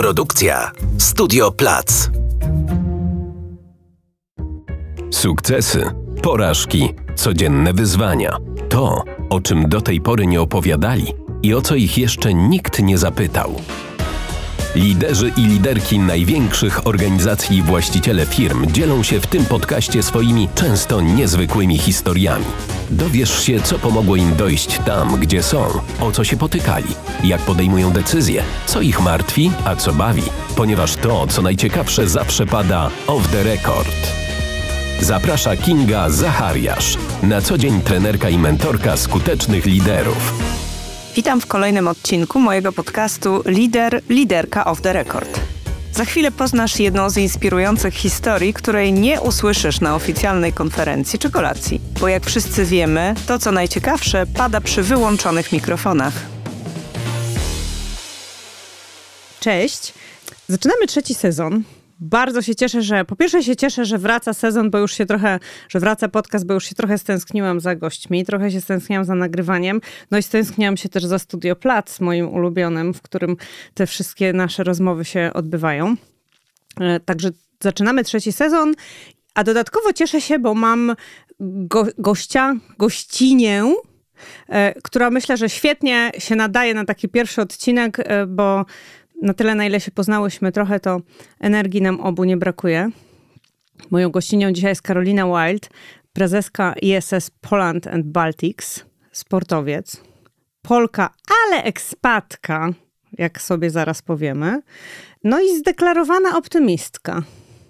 Produkcja Studio Plac. Sukcesy, porażki, codzienne wyzwania. To, o czym do tej pory nie opowiadali i o co ich jeszcze nikt nie zapytał. Liderzy i liderki największych organizacji i właściciele firm dzielą się w tym podcaście swoimi często niezwykłymi historiami. Dowiesz się, co pomogło im dojść tam, gdzie są, o co się potykali, jak podejmują decyzje, co ich martwi, a co bawi, ponieważ to, co najciekawsze, zawsze pada off the record. Zaprasza Kinga Zachariasz, na co dzień trenerka i mentorka skutecznych liderów. Witam w kolejnym odcinku mojego podcastu Lider, Liderka of the Record. Za chwilę poznasz jedną z inspirujących historii, której nie usłyszysz na oficjalnej konferencji czy kolacji. Bo jak wszyscy wiemy, to co najciekawsze pada przy wyłączonych mikrofonach. Cześć! Zaczynamy trzeci sezon bardzo się cieszę, że po pierwsze się cieszę, że wraca sezon, bo już się trochę, że wraca podcast, bo już się trochę stęskniłam za gośćmi, trochę się stęskniłam za nagrywaniem, no i stęskniłam się też za Studio Plac, moim ulubionym, w którym te wszystkie nasze rozmowy się odbywają. E, także zaczynamy trzeci sezon, a dodatkowo cieszę się, bo mam go, gościa, gościnię, e, która myślę, że świetnie się nadaje na taki pierwszy odcinek, e, bo na tyle, na ile się poznałyśmy, trochę to energii nam obu nie brakuje. Moją gościnią dzisiaj jest Karolina Wild, prezeska ISS Poland and Baltics, sportowiec, Polka, ale ekspatka, jak sobie zaraz powiemy. No i zdeklarowana optymistka.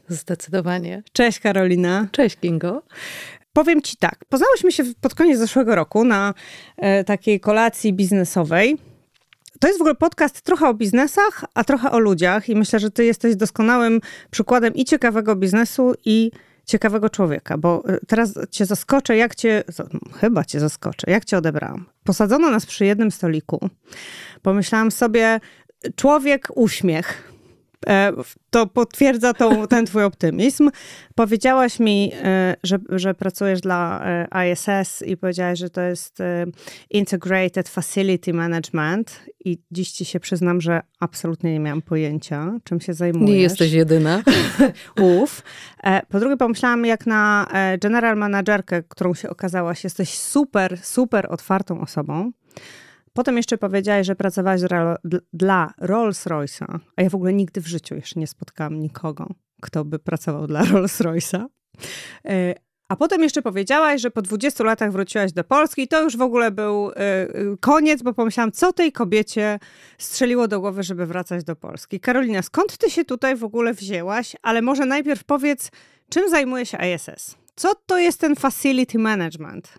Zdecydowanie. Cześć Karolina. Cześć Kingo. Powiem ci tak, poznałyśmy się pod koniec zeszłego roku na e, takiej kolacji biznesowej to jest w ogóle podcast trochę o biznesach, a trochę o ludziach i myślę, że ty jesteś doskonałym przykładem i ciekawego biznesu, i ciekawego człowieka, bo y, teraz cię zaskoczę, jak cię, chyba cię zaskoczę, jak cię odebrałam. Posadzono nas przy jednym stoliku. Pomyślałam sobie, człowiek, uśmiech. E, to potwierdza tą, ten twój optymizm. Powiedziałaś mi, e, że, że pracujesz dla e, ISS i powiedziałaś, że to jest Integrated Facility Management i dziś ci się przyznam, że absolutnie nie miałam pojęcia, czym się zajmujesz. Nie jesteś jedyna. Uf. Po drugie pomyślałam, jak na general managerkę, którą się okazałaś, jesteś super, super otwartą osobą. Potem jeszcze powiedziałaś, że pracowałaś dla Rolls-Royce'a, a ja w ogóle nigdy w życiu jeszcze nie spotkałam nikogo, kto by pracował dla Rolls-Royce'a. E, a potem jeszcze powiedziałaś, że po 20 latach wróciłaś do Polski i to już w ogóle był e, e, koniec, bo pomyślałam, co tej kobiecie strzeliło do głowy, żeby wracać do Polski. Karolina, skąd ty się tutaj w ogóle wzięłaś? Ale może najpierw powiedz, czym zajmuje się ISS? Co to jest ten facility management?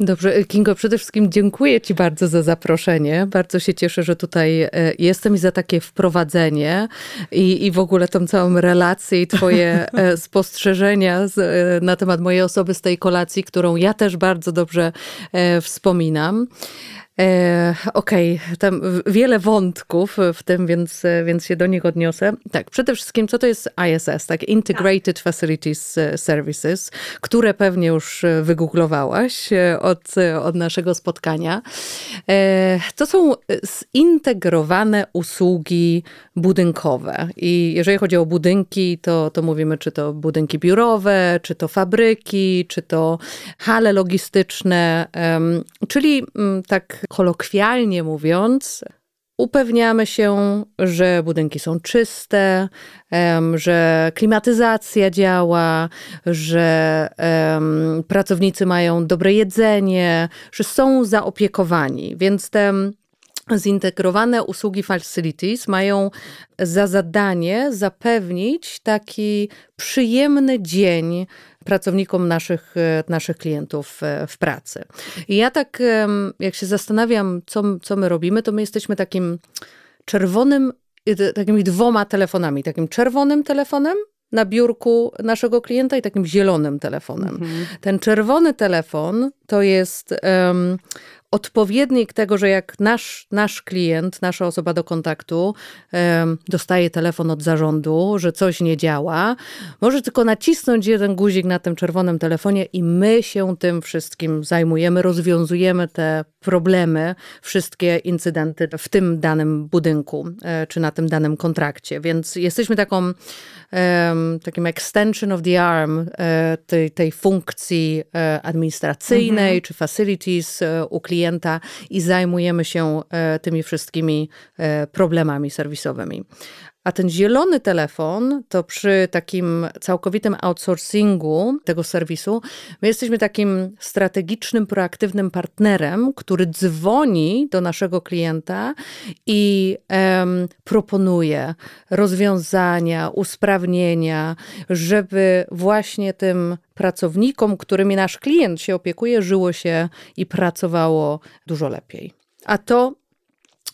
Dobrze, Kingo, przede wszystkim dziękuję Ci bardzo za zaproszenie. Bardzo się cieszę, że tutaj e, jestem i za takie wprowadzenie i, i w ogóle tą całą relację i Twoje e, spostrzeżenia z, e, na temat mojej osoby z tej kolacji, którą ja też bardzo dobrze wspominam. E, Okej, okay. tam wiele wątków w tym, więc, więc się do nich odniosę. Tak, przede wszystkim, co to jest ISS, tak? Integrated tak. Facilities Services, które pewnie już wygooglowałeś e, od, od naszego spotkania. E, to są zintegrowane usługi budynkowe. I jeżeli chodzi o budynki, to, to mówimy, czy to budynki biurowe, czy to fabryki, czy to hale logistyczne, czyli mm, tak kolokwialnie mówiąc, upewniamy się, że budynki są czyste, że klimatyzacja działa, że pracownicy mają dobre jedzenie, że są zaopiekowani. Więc te zintegrowane usługi facilities mają za zadanie zapewnić taki przyjemny dzień pracownikom naszych, e, naszych klientów e, w pracy. I ja tak, jak się zastanawiam, co, co my robimy, to my jesteśmy takim czerwonym, takimi dwoma telefonami. Takim czerwonym telefonem, na biurku naszego klienta i takim zielonym telefonem. Mhm. Ten czerwony telefon to jest um, odpowiednik tego, że jak nasz, nasz klient, nasza osoba do kontaktu dostaje telefon od zarządu, że coś nie działa, może tylko nacisnąć jeden guzik na tym czerwonym telefonie i my się tym wszystkim zajmujemy, rozwiązujemy te problemy, wszystkie incydenty w tym danym budynku czy na tym danym kontrakcie. Więc jesteśmy taką takim extension of the arm tej, tej funkcji administracyjnej mhm. czy facilities u klienta i zajmujemy się tymi wszystkimi problemami serwisowymi. A ten zielony telefon, to przy takim całkowitym outsourcingu tego serwisu, my jesteśmy takim strategicznym, proaktywnym partnerem, który dzwoni do naszego klienta i um, proponuje rozwiązania, usprawnienia, żeby właśnie tym pracownikom, którymi nasz klient się opiekuje, żyło się i pracowało dużo lepiej. A to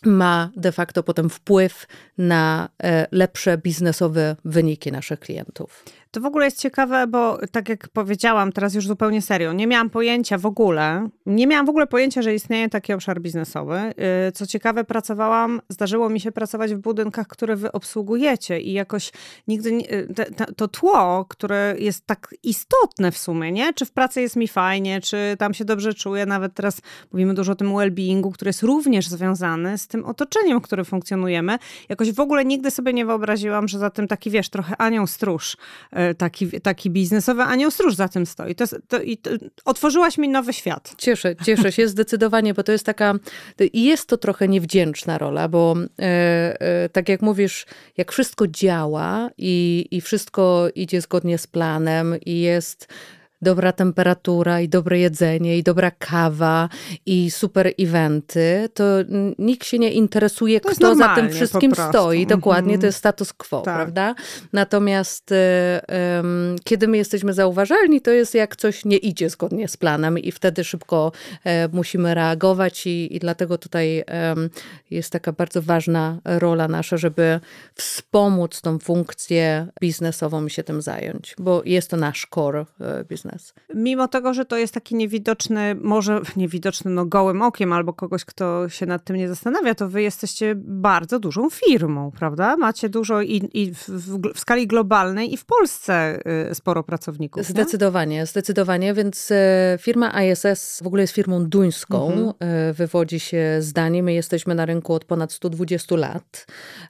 ma de facto potem wpływ na e, lepsze biznesowe wyniki naszych klientów. To w ogóle jest ciekawe, bo tak jak powiedziałam, teraz już zupełnie serio, nie miałam pojęcia w ogóle, nie miałam w ogóle pojęcia, że istnieje taki obszar biznesowy. Y, co ciekawe, pracowałam, zdarzyło mi się pracować w budynkach, które wy obsługujecie i jakoś nigdy nie, y, to tło, które jest tak istotne w sumie, nie? Czy w pracy jest mi fajnie, czy tam się dobrze czuję, nawet teraz mówimy dużo o tym well-beingu, który jest również związany z tym otoczeniem, w którym funkcjonujemy. Jakoś w ogóle nigdy sobie nie wyobraziłam, że za tym taki, wiesz, trochę anioł stróż E, taki, taki biznesowy anioł stróż za tym stoi. To, to, i to, otworzyłaś mi nowy świat. Cieszę, cieszę się zdecydowanie, bo to jest taka, i jest to trochę niewdzięczna rola, bo e, e, tak jak mówisz, jak wszystko działa i, i wszystko idzie zgodnie z planem i jest dobra temperatura i dobre jedzenie i dobra kawa i super eventy, to nikt się nie interesuje, to kto za tym wszystkim stoi. Dokładnie, to jest status quo, tak. prawda? Natomiast um, kiedy my jesteśmy zauważalni, to jest jak coś nie idzie zgodnie z planem i wtedy szybko um, musimy reagować i, i dlatego tutaj um, jest taka bardzo ważna rola nasza, żeby wspomóc tą funkcję biznesową i się tym zająć, bo jest to nasz core e, biznes. Mimo tego, że to jest taki niewidoczny, może niewidoczny no gołym okiem albo kogoś, kto się nad tym nie zastanawia, to wy jesteście bardzo dużą firmą, prawda? Macie dużo i, i w, w, w, skali globalnej i w Polsce y, sporo pracowników. Zdecydowanie, nie? zdecydowanie, więc e, firma ISS w ogóle jest firmą duńską, mhm. E, wywodzi się z Danii. My jesteśmy na rynku od ponad 120 lat,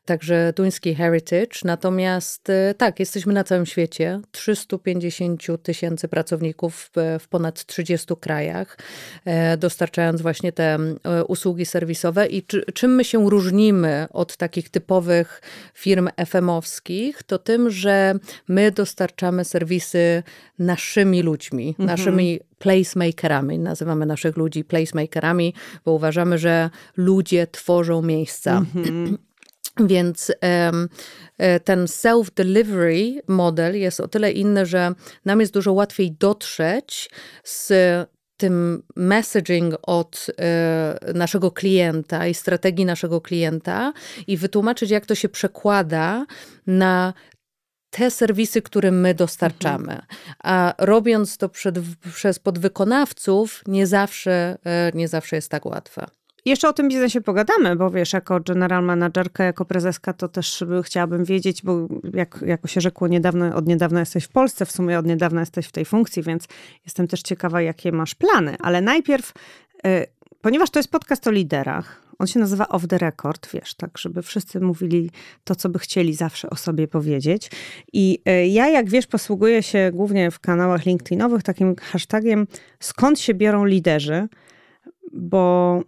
także duński heritage, natomiast tak, jesteśmy na całym świecie, 350 tysięcy pracowników pracowników w ponad 30 krajach, e, dostarczając właśnie te e, usługi serwisowe. I czy, czym my się różnimy od takich typowych firm FM-owskich, to tym, że my dostarczamy serwisy naszymi ludźmi, mhm. naszymi placemakerami. Nazywamy naszych ludzi placemakerami, bo uważamy, że ludzie tworzą miejsca. Mhm. Więc e, ten self-delivery model jest o tyle inny, że nam jest dużo łatwiej dotrzeć z tym messaging od y, naszego klienta i strategii naszego klienta i wytłumaczyć, jak to się przekłada na te serwisy, które my dostarczamy. Mhm. A robiąc to przed, przez podwykonawców, nie zawsze, y, nie zawsze jest tak łatwe. Jeszcze o tym biznesie pogadamy, bo wiesz, jako general managerka, jako prezeska, to też chciałabym wiedzieć, bo jak, jako się rzekło niedawno, od niedawna jesteś w Polsce, w sumie od niedawna jesteś w tej funkcji, więc jestem też ciekawa, jakie masz plany. Ale najpierw, y, ponieważ to jest podcast o liderach, on się nazywa Off the Record, wiesz, tak, żeby wszyscy mówili to, co by chcieli zawsze o sobie powiedzieć. I y, ja, jak wiesz, posługuję się głównie w kanałach LinkedInowych takim hashtagiem skąd się biorą liderzy, bo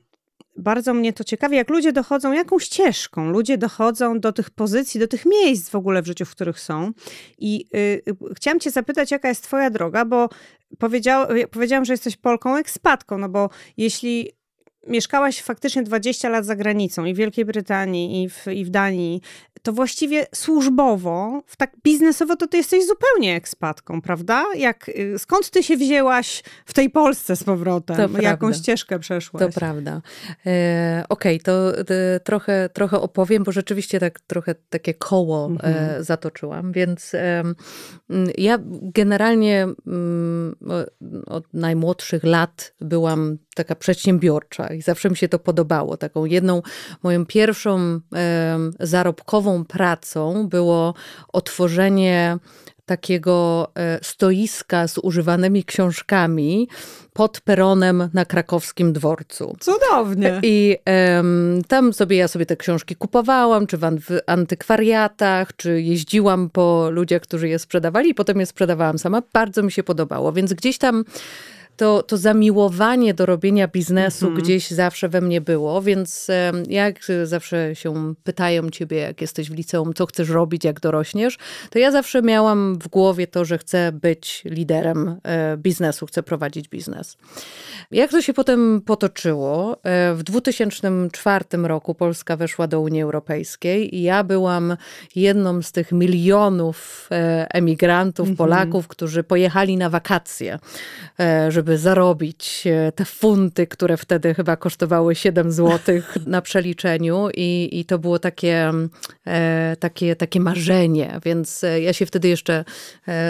bardzo mnie to ciekawi, jak ludzie dochodzą, jaką ścieżką ludzie dochodzą do tych pozycji, do tych miejsc w ogóle w życiu, w których są. I y, chciałam Cię zapytać, jaka jest Twoja droga, bo powiedział, powiedziałam, że jesteś Polką ekspatką, no bo jeśli mieszkałaś faktycznie 20 lat za granicą i w Wielkiej Brytanii, i w, i w Danii, to właściwie służbowo, w tak biznesowo, to ty jesteś zupełnie ekspatką, prawda? Jak, y, skąd ty się wzięłaś w tej Polsce z powrotem? To Jaką prawda. ścieżkę przeszłaś? To prawda. E, Okej, okay, to e, trochę, trochę opowiem, bo rzeczywiście tak trochę takie koło e, mhm. e, zatoczyłam, więc e, ja generalnie m, od najmłodszych lat byłam taka przedsiębiorcza i zawsze mi się to podobało. Taką jedną moją pierwszą zarobkową pracą było otworzenie takiego e, stoiska z używanymi książkami pod peronem na krakowskim dworcu. Cudownie. I um, tam sobie ja sobie te książki kupowałam, czy w antykwariatach, czy jeździłam po ludziach, którzy je sprzedawali i potem je sprzedawałam sama. Bardzo mi się podobało, więc gdzieś tam to, to zamiłowanie do robienia biznesu mhm. gdzieś zawsze we mnie było, więc jak zawsze się pytają ciebie, jak jesteś w liceum, co chcesz robić, jak dorośniesz, to ja zawsze miałam w głowie to, że chcę być liderem e, biznesu, chcę prowadzić biznes. Jak to się potem potoczyło? E, w 2004 roku Polska weszła do Unii Europejskiej i ja byłam jedną z tych milionów e, emigrantów, mhm. Polaków, którzy pojechali na wakacje, żeby żeby zarobić e, te funty, które wtedy chyba kosztowały 7 zł na przeliczeniu i, i to było takie, e, takie, takie marzenie, więc e, ja się wtedy jeszcze,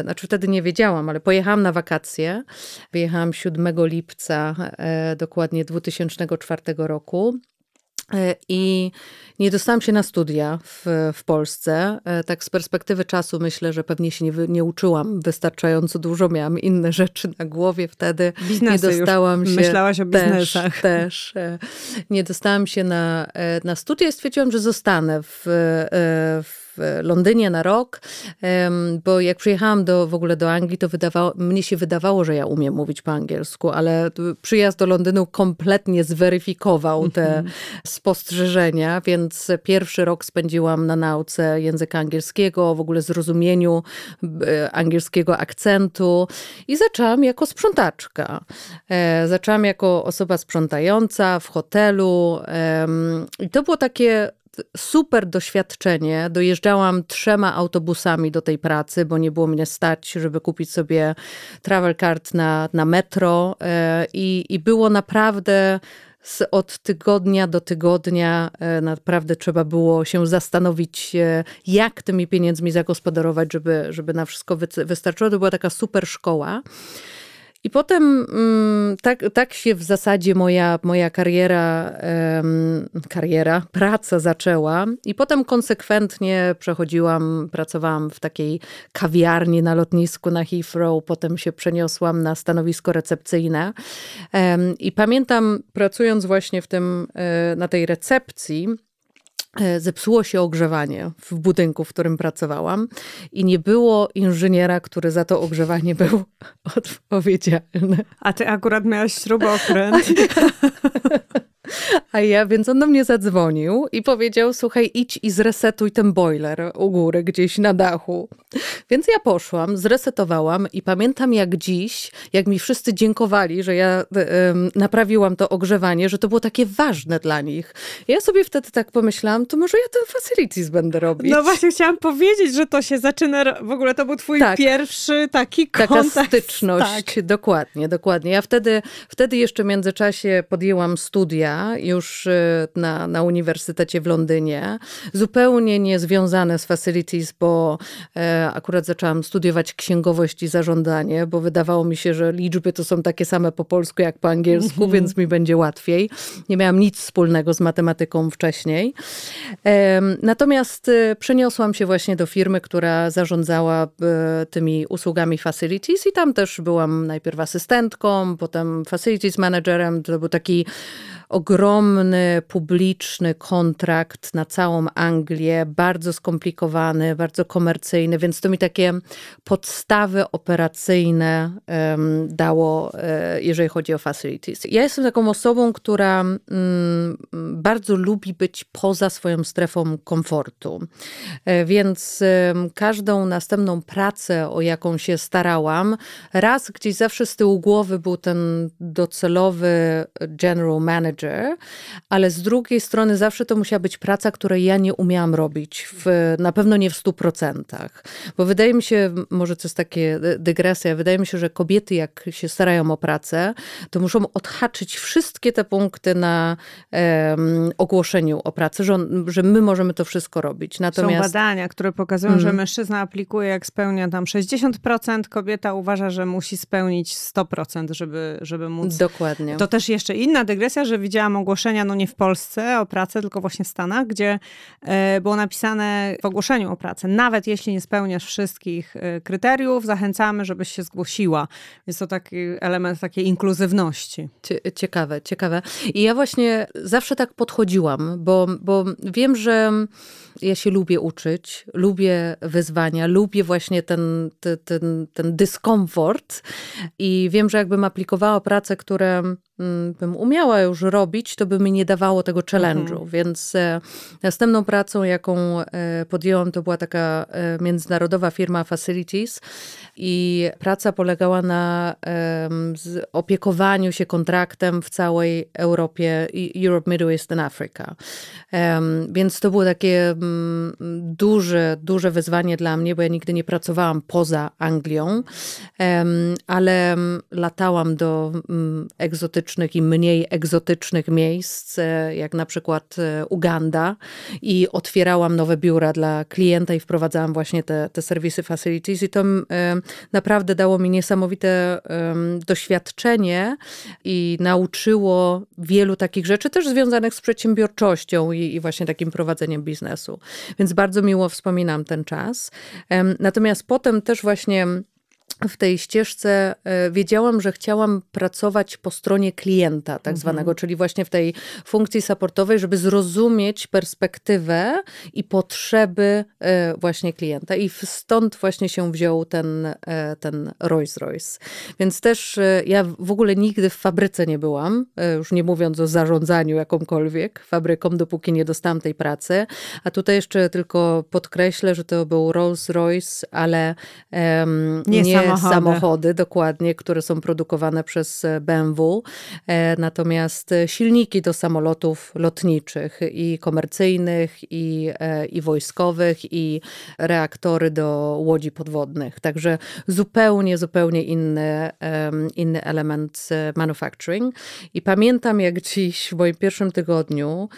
znaczy wtedy nie wiedziałam, ale pojechałam na wakacje. Wyjechałam 7 lipca dokładnie 2004 roku I nie dostałam się na studia w, w Polsce. E, tak z perspektywy czasu myślę, że pewnie się nie, nie uczyłam wystarczająco dużo. Miałam inne rzeczy na głowie wtedy. Biznesy nie dostałam już się. Myślałaś o biznesach. Też, też. E, nie dostałam się na, na studia i stwierdziłam, że zostanę w, w w Londynie na rok, bo jak przyjechałam do, w ogóle do Anglii, to wydawało, mnie się wydawało, że ja umiem mówić po angielsku, ale przyjazd do Londynu kompletnie zweryfikował te mhm. spostrzeżenia, więc pierwszy rok spędziłam na nauce języka angielskiego, w ogóle zrozumieniu e, angielskiego akcentu i zaczęłam jako sprzątaczka. E, zaczęłam jako osoba sprzątająca w hotelu i to było takie super doświadczenie. Dojeżdżałam trzema autobusami do tej pracy, bo nie było mnie stać, żeby kupić sobie travel card na, na metro e, i, i było naprawdę od tygodnia do tygodnia e, naprawdę trzeba było się zastanowić, e, jak tymi pieniędzmi zagospodarować, żeby, żeby na wszystko wystarczyło. To była taka super szkoła. I potem mm, tak, tak się w zasadzie moja, moja kariera, kariera, praca zaczęła. I potem konsekwentnie przechodziłam, pracowałam w takiej kawiarni na lotnisku na Heathrow, potem się przeniosłam na stanowisko recepcyjne. I pamiętam, pracując właśnie w tym, e, na tej recepcji, zepsuło się ogrzewanie w budynku, w którym pracowałam i nie było inżyniera, który za to ogrzewanie był odpowiedzialny. A ty akurat miałaś śrubokręt. A ja, więc on do mnie zadzwonił i powiedział, słuchaj, idź i zresetuj ten boiler u góry, gdzieś na dachu. Więc ja poszłam, zresetowałam i pamiętam jak dziś, jak mi wszyscy dziękowali, że ja naprawiłam to ogrzewanie, że to było takie ważne dla nich. Ja sobie wtedy tak pomyślałam, to może ja ten facilities będę robić. No właśnie chciałam powiedzieć, że to się zaczyna, w ogóle to był twój tak. pierwszy taki kontakt. Taka styczność, tak. dokładnie, dokładnie. Ja wtedy, wtedy jeszcze w międzyczasie podjęłam studia już y, na, na Uniwersytecie w Londynie, zupełnie nie związane z facilities, bo e, akurat zaczęłam studiować księgowość i zarządzanie, bo wydawało mi się, że liczby to są takie same po polsku jak po angielsku, -hmm. więc mi będzie łatwiej. Nie miałam nic wspólnego z matematyką wcześniej. Natomiast y, przeniosłam się właśnie do firmy, która zarządzała y, tymi usługami facilities i tam też byłam najpierw asystentką, potem facilities managerem. To był taki ogromny, publiczny kontrakt na całą Anglię, bardzo skomplikowany, bardzo komercyjny, więc to mi takie podstawy operacyjne um, dało, e, jeżeli chodzi o facilities. Ja jestem taką osobą, która um, bardzo lubi być poza swoją strefą komfortu, e, więc um, każdą następną pracę, o jaką się starałam, raz gdzieś zawsze z tyłu głowy był ten docelowy general manager, manager, ale z drugiej strony zawsze to musiała być praca, której ja nie umiałam robić, w, na pewno nie w stu procentach. Bo wydaje mi się, może to jest takie dygresja, wydaje mi się, że kobiety jak się starają o pracę, to muszą odhaczyć wszystkie te punkty na um, ogłoszeniu o pracy, że, że my możemy to wszystko robić. Natomiast... Są badania, które pokazują, mm. że mężczyzna aplikuje, jak spełnia tam 60%, kobieta uważa, że musi spełnić 100%, żeby, żeby móc. Dokładnie. To też jeszcze inna dygresja, że widziałam ogłoszenia, no nie w Polsce o pracę, tylko właśnie w Stanach, gdzie e, było napisane w ogłoszeniu o pracę, nawet jeśli nie spełniasz wszystkich e, kryteriów, zachęcamy, żebyś się zgłosiła. Jest to taki element takiej inkluzywności. Ciekawe, ciekawe. I ja właśnie zawsze tak podchodziłam, bo, bo wiem, że ja się lubię uczyć, lubię wyzwania, lubię właśnie ten, ten, ten, ten dyskomfort i wiem, że jakbym aplikowała pracę, które bym umiała już robić, to by mi nie dawało tego challenge'u. Mhm. Więc e, następną pracą, jaką e, podjęłam, to była taka e, międzynarodowa firma Facilities i praca polegała na opiekowaniu się kontraktem w całej Europie, Europe, Middle East and Africa. Więc to było takie mm, duże, duże wyzwanie dla mnie, bo ja nigdy nie pracowałam poza Anglią, ale latałam do egzotycznych egzotycznych i mniej egzotycznych miejsc, e, jak na przykład e, Uganda i otwierałam nowe biura dla klienta i wprowadzałam właśnie te, te serwisy facilities i to e, naprawdę dało mi niesamowite doświadczenie i nauczyło wielu takich rzeczy też związanych z przedsiębiorczością i, i właśnie takim prowadzeniem biznesu. Więc bardzo miło wspominam ten czas. Natomiast potem też właśnie w tej ścieżce e, wiedziałam, że chciałam pracować po stronie klienta, tak mhm. zwanego, czyli właśnie w tej funkcji supportowej, żeby zrozumieć perspektywę i potrzeby e, właśnie klienta. I stąd właśnie się wziął ten, e, ten Rolls Royce. Więc też ja w ogóle nigdy w fabryce nie byłam, już nie mówiąc o zarządzaniu jakąkolwiek fabryką, dopóki nie dostałam tej pracy. A tutaj jeszcze tylko podkreślę, że to był Rolls Royce, ale um, nie, nie samochody. samochody, dokładnie, które są produkowane przez e, BMW. E, natomiast e, silniki do samolotów lotniczych i komercyjnych, i, i wojskowych, i reaktory do łodzi podwodnych. Także zupełnie, zupełnie inny, inny element manufacturing. I pamiętam, jak dziś w moim pierwszym tygodniu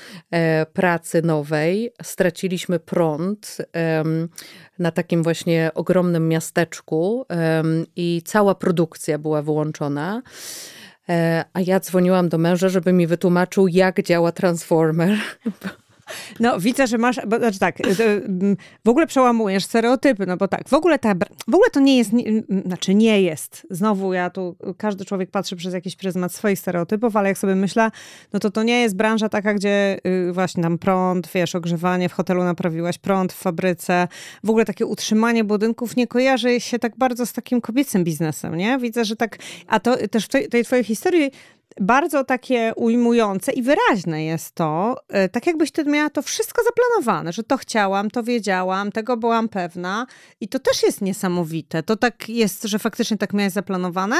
pracy nowej straciliśmy prąd na takim właśnie ogromnym miasteczku i cała produkcja była wyłączona. E, a ja dzwoniłam do męża, żeby mi wytłumaczył, jak działa transformer. No, widzę, że masz, bo, znaczy tak, mm, w ogóle przełamujesz stereotypy, no bo tak, w ogóle, ta, w ogóle to nie jest, nie, znaczy nie jest, znowu ja tu, każdy człowiek patrzy przez jakiś pryzmat swoich stereotypów, ale jak sobie myślę, no to to nie jest branża taka, gdzie y, właśnie tam prąd, wiesz, ogrzewanie w hotelu naprawiłaś, prąd w fabryce, w ogóle takie utrzymanie budynków nie kojarzy się tak bardzo z takim kobiecym biznesem, nie? Widzę, że tak, a to też w tej, tej twojej historii bardzo takie ujmujące i wyraźne jest to, e, tak jakbyś ty miała to wszystko zaplanowane, że to chciałam, to wiedziałam, tego byłam pewna i to też jest niesamowite. To tak jest, że faktycznie tak miałaś zaplanowane,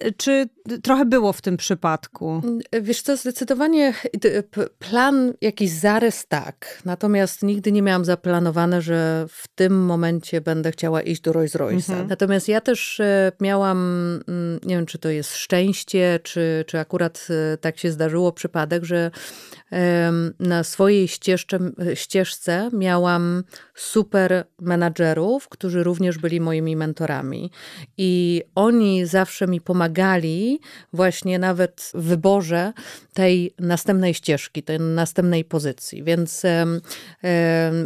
e, czy trochę było w tym przypadku? Wiesz co, zdecydowanie plan, jakiś zarys tak, natomiast nigdy nie miałam zaplanowane, że w tym momencie będę chciała iść do Rolls Royce'a. Mhm. Natomiast ja też e, miałam, mm, nie wiem czy to jest szczęście, czy, czy akurat e, tak się zdarzyło przypadek, że na swojej ścieżce, ścieżce miałam super menadżerów, którzy również byli moimi mentorami. I oni zawsze mi pomagali właśnie nawet w wyborze tej następnej ścieżki, tej następnej pozycji. Więc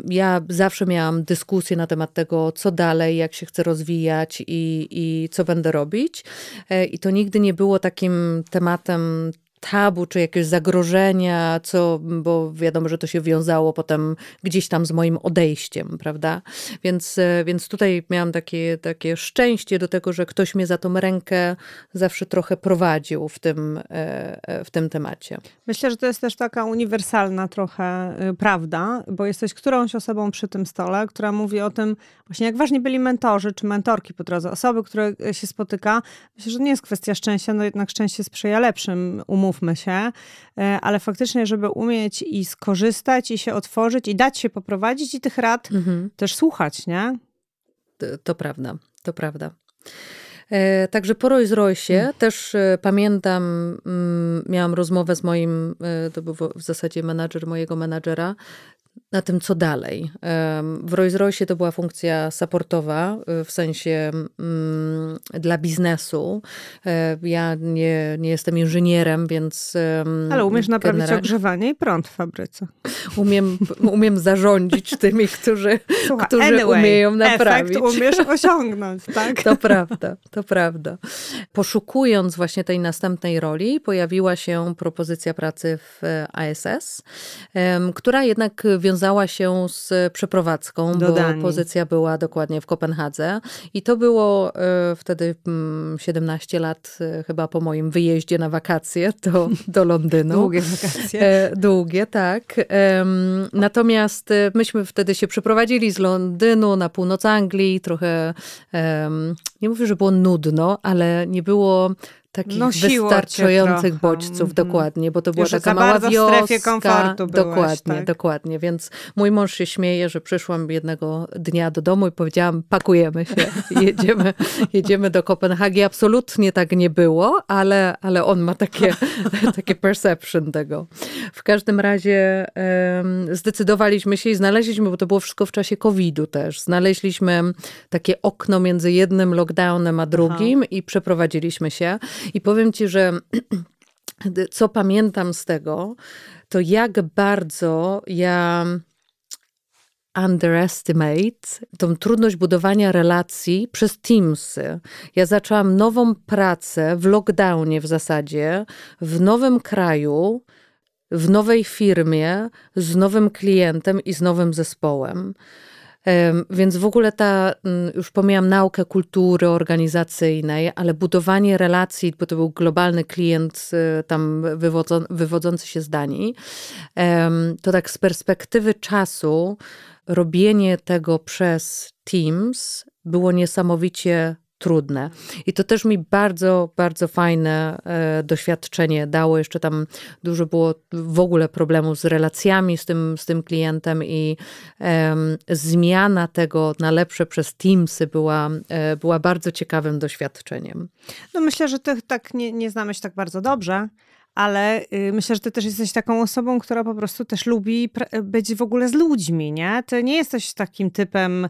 ja zawsze miałam dyskusję na temat tego, co dalej, jak się chcę rozwijać i, i co będę robić. E, I to nigdy nie było takim tematem jestem tabu, czy jakieś zagrożenia, co, bo wiadomo, że to się wiązało potem gdzieś tam z moim odejściem, prawda? Więc, e, więc tutaj miałam takie, takie szczęście do tego, że ktoś mnie za tą rękę zawsze trochę prowadził w tym, e, e, w tym temacie. Myślę, że to jest też taka uniwersalna trochę prawda, bo jesteś którąś osobą przy tym stole, która mówi o tym właśnie, jak ważni byli mentorzy czy mentorki po drodze, osoby, które się spotyka. Myślę, że nie jest kwestia szczęścia, no jednak szczęście sprzyja lepszym umowom umówmy się, e, ale faktycznie, żeby umieć i skorzystać, i się otworzyć, i dać się poprowadzić, i tych rad mhm. też słuchać, nie? To, to prawda, to prawda. E, także po Rolls Royce hmm. też e, pamiętam, mm, miałam rozmowę z moim, to był w zasadzie menadżer mojego menadżera, na tym, co dalej. W Rolls Royce to była funkcja supportowa, y, w sensie mm, dla biznesu. E, ja nie, nie jestem inżynierem, więc... Ale umiesz naprawić genera... ogrzewanie i prąd w fabryce. Umiem, umiem zarządzić tymi, którzy, Słuchaj, którzy anyway, umieją naprawić. Efekt umiesz osiągnąć, tak? To prawda, to prawda. Poszukując właśnie tej następnej roli, pojawiła się propozycja pracy w ASS, która jednak wiązała się z przeprowadzką, Do bo Danii. pozycja była dokładnie w Kopenhadze. I to było e, wtedy 17 mm, lat e, chyba po moim wyjeździe na wakacje do, do Londynu. Długie wakacje. E, długie, tak. Natomiast myśmy wtedy się przeprowadzili z Londynu na północ Anglii, trochę, nie mówię, że było nudno, ale nie było takich Nosiło wystarczających bodźców, -hmm. dokładnie, bo to była taka mała wioska. W strefie komfortu byłeś, dokładnie, tak? dokładnie. Więc mój mąż się śmieje, że przyszłam jednego dnia do domu i powiedziałam, pakujemy się, jedziemy, jedziemy do Kopenhagi. Absolutnie tak nie było, ale, ale on ma takie, takie perception tego. W każdym razie um, zdecydowaliśmy się i znaleźliśmy, bo to było wszystko w czasie COVID-u też, znaleźliśmy takie okno między jednym lockdownem a drugim Aha. i przeprowadziliśmy się. I powiem ci, że co pamiętam z tego, to jak bardzo ja underestimate tą trudność budowania relacji przez Teamsy. Ja zaczęłam nową pracę w lockdownie w zasadzie, w nowym kraju, w nowej firmie, z nowym klientem i z nowym zespołem. Więc w ogóle ta, mm, już pomijam naukę kultury organizacyjnej, ale budowanie relacji, bo to był globalny klient y, tam wywodzący się z Danii, to tak z perspektywy czasu robienie tego przez Teams było niesamowicie trudne. I to też mi bardzo, bardzo fajne e, doświadczenie dało. Jeszcze tam dużo było w ogóle problemów z relacjami z tym, z tym klientem i e, zmiana tego na lepsze przez Teamsy była, e, była bardzo ciekawym doświadczeniem. No myślę, że ty tak nie, nie znamy się tak bardzo dobrze, ale y, myślę, że ty też jesteś taką osobą, która po prostu też lubi być w ogóle z ludźmi, nie? Ty nie jesteś takim typem,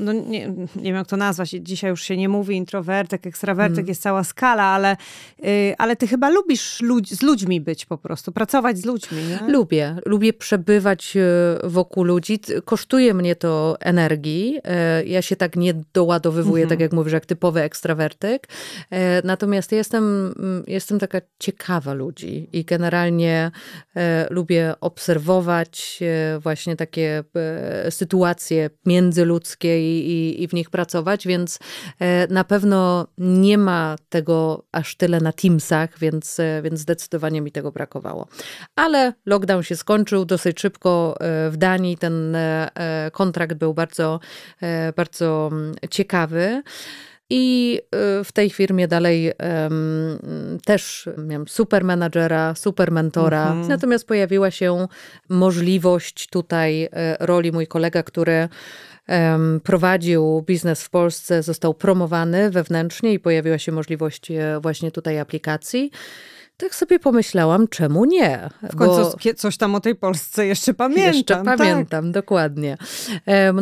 no nie, nie wiem jak to nazwać, dzisiaj już się nie mówi introwertek, ekstrawertek, mm. jest cała skala, ale, y, ale ty chyba lubisz ludź, z ludźmi być po prostu, pracować z ludźmi, nie? Lubię, lubię przebywać y, wokół ludzi, kosztuje mnie to energii, ja się tak nie doładowywuję, mm -hmm. tak jak mówisz, jak typowy ekstrawertyk, natomiast jestem, mm, jestem taka ciekawa ludzi i generalnie e, lubię obserwować e, właśnie takie e, sytuacje międzyludzkie i, i, i, w nich pracować, więc e, na pewno nie ma tego aż tyle na Teamsach, więc, e, więc zdecydowanie mi tego brakowało. Ale lockdown się skończył dosyć szybko e, w Danii. Ten kontrakt był bardzo, bardzo mm, ciekawy. I y, w tej firmie dalej um, też miałam super menadżera, super mentora. Mhm. Natomiast pojawiła się możliwość tutaj e, roli mój kolega, który um, prowadził biznes w Polsce, został promowany wewnętrznie i pojawiła się możliwość e, właśnie tutaj aplikacji. Tak sobie pomyślałam, czemu nie? W końcu bo... coś tam o tej Polsce jeszcze pamiętam. Jeszcze tak. pamiętam, dokładnie.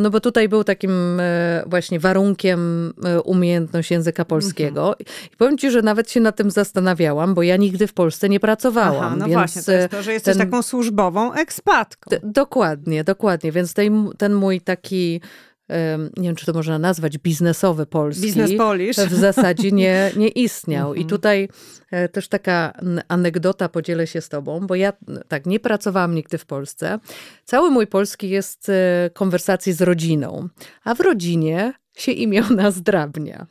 No bo tutaj był takim e, właśnie warunkiem e, umiejętność języka polskiego. Mhm. I powiem ci, że nawet się nad tym zastanawiałam, bo ja nigdy w Polsce nie pracowałam. Aha, no więc właśnie, to jest to, że jesteś ten... taką służbową ekspatką. D dokładnie, dokładnie. Więc ten mój taki nie wiem, czy to można nazwać biznesowy polski. Biznes Polish. W zasadzie nie, nie istniał. I mhm. tutaj e, też taka anegdota podzielę się z tobą, bo ja tak nie pracowałam nigdy w Polsce. Cały mój polski jest e, konwersacji z rodziną, a w rodzinie się imiona zdrabnia.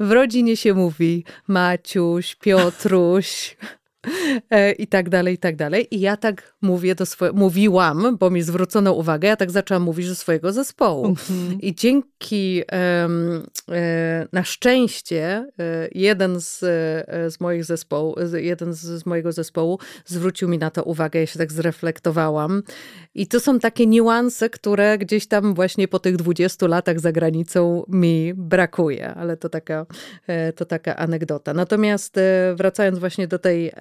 W rodzinie się mówi Maciuś, Piotruś, i tak dalej, i tak dalej. I ja tak mówię do swojego, mówiłam, bo mi zwrócono uwagę, ja tak zaczęłam mówić do swojego zespołu. Mhm. I dzięki, um, e, na szczęście, e, jeden z, e, z moich zespołu, jeden z, z mojego zespołu zwrócił mi na to uwagę, ja się tak zreflektowałam. I to są takie niuanse, które gdzieś tam właśnie po tych 20 latach za granicą mi brakuje, ale to taka, e, to taka anegdota. Natomiast wracając właśnie do tej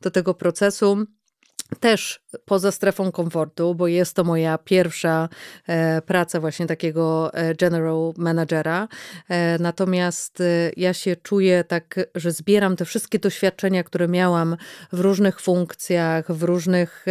do tego procesu. Też poza strefą komfortu, bo jest to moja pierwsza e, praca właśnie takiego e, general managera. E, natomiast e, ja się czuję tak, że zbieram te wszystkie doświadczenia, które miałam w różnych funkcjach, w różnych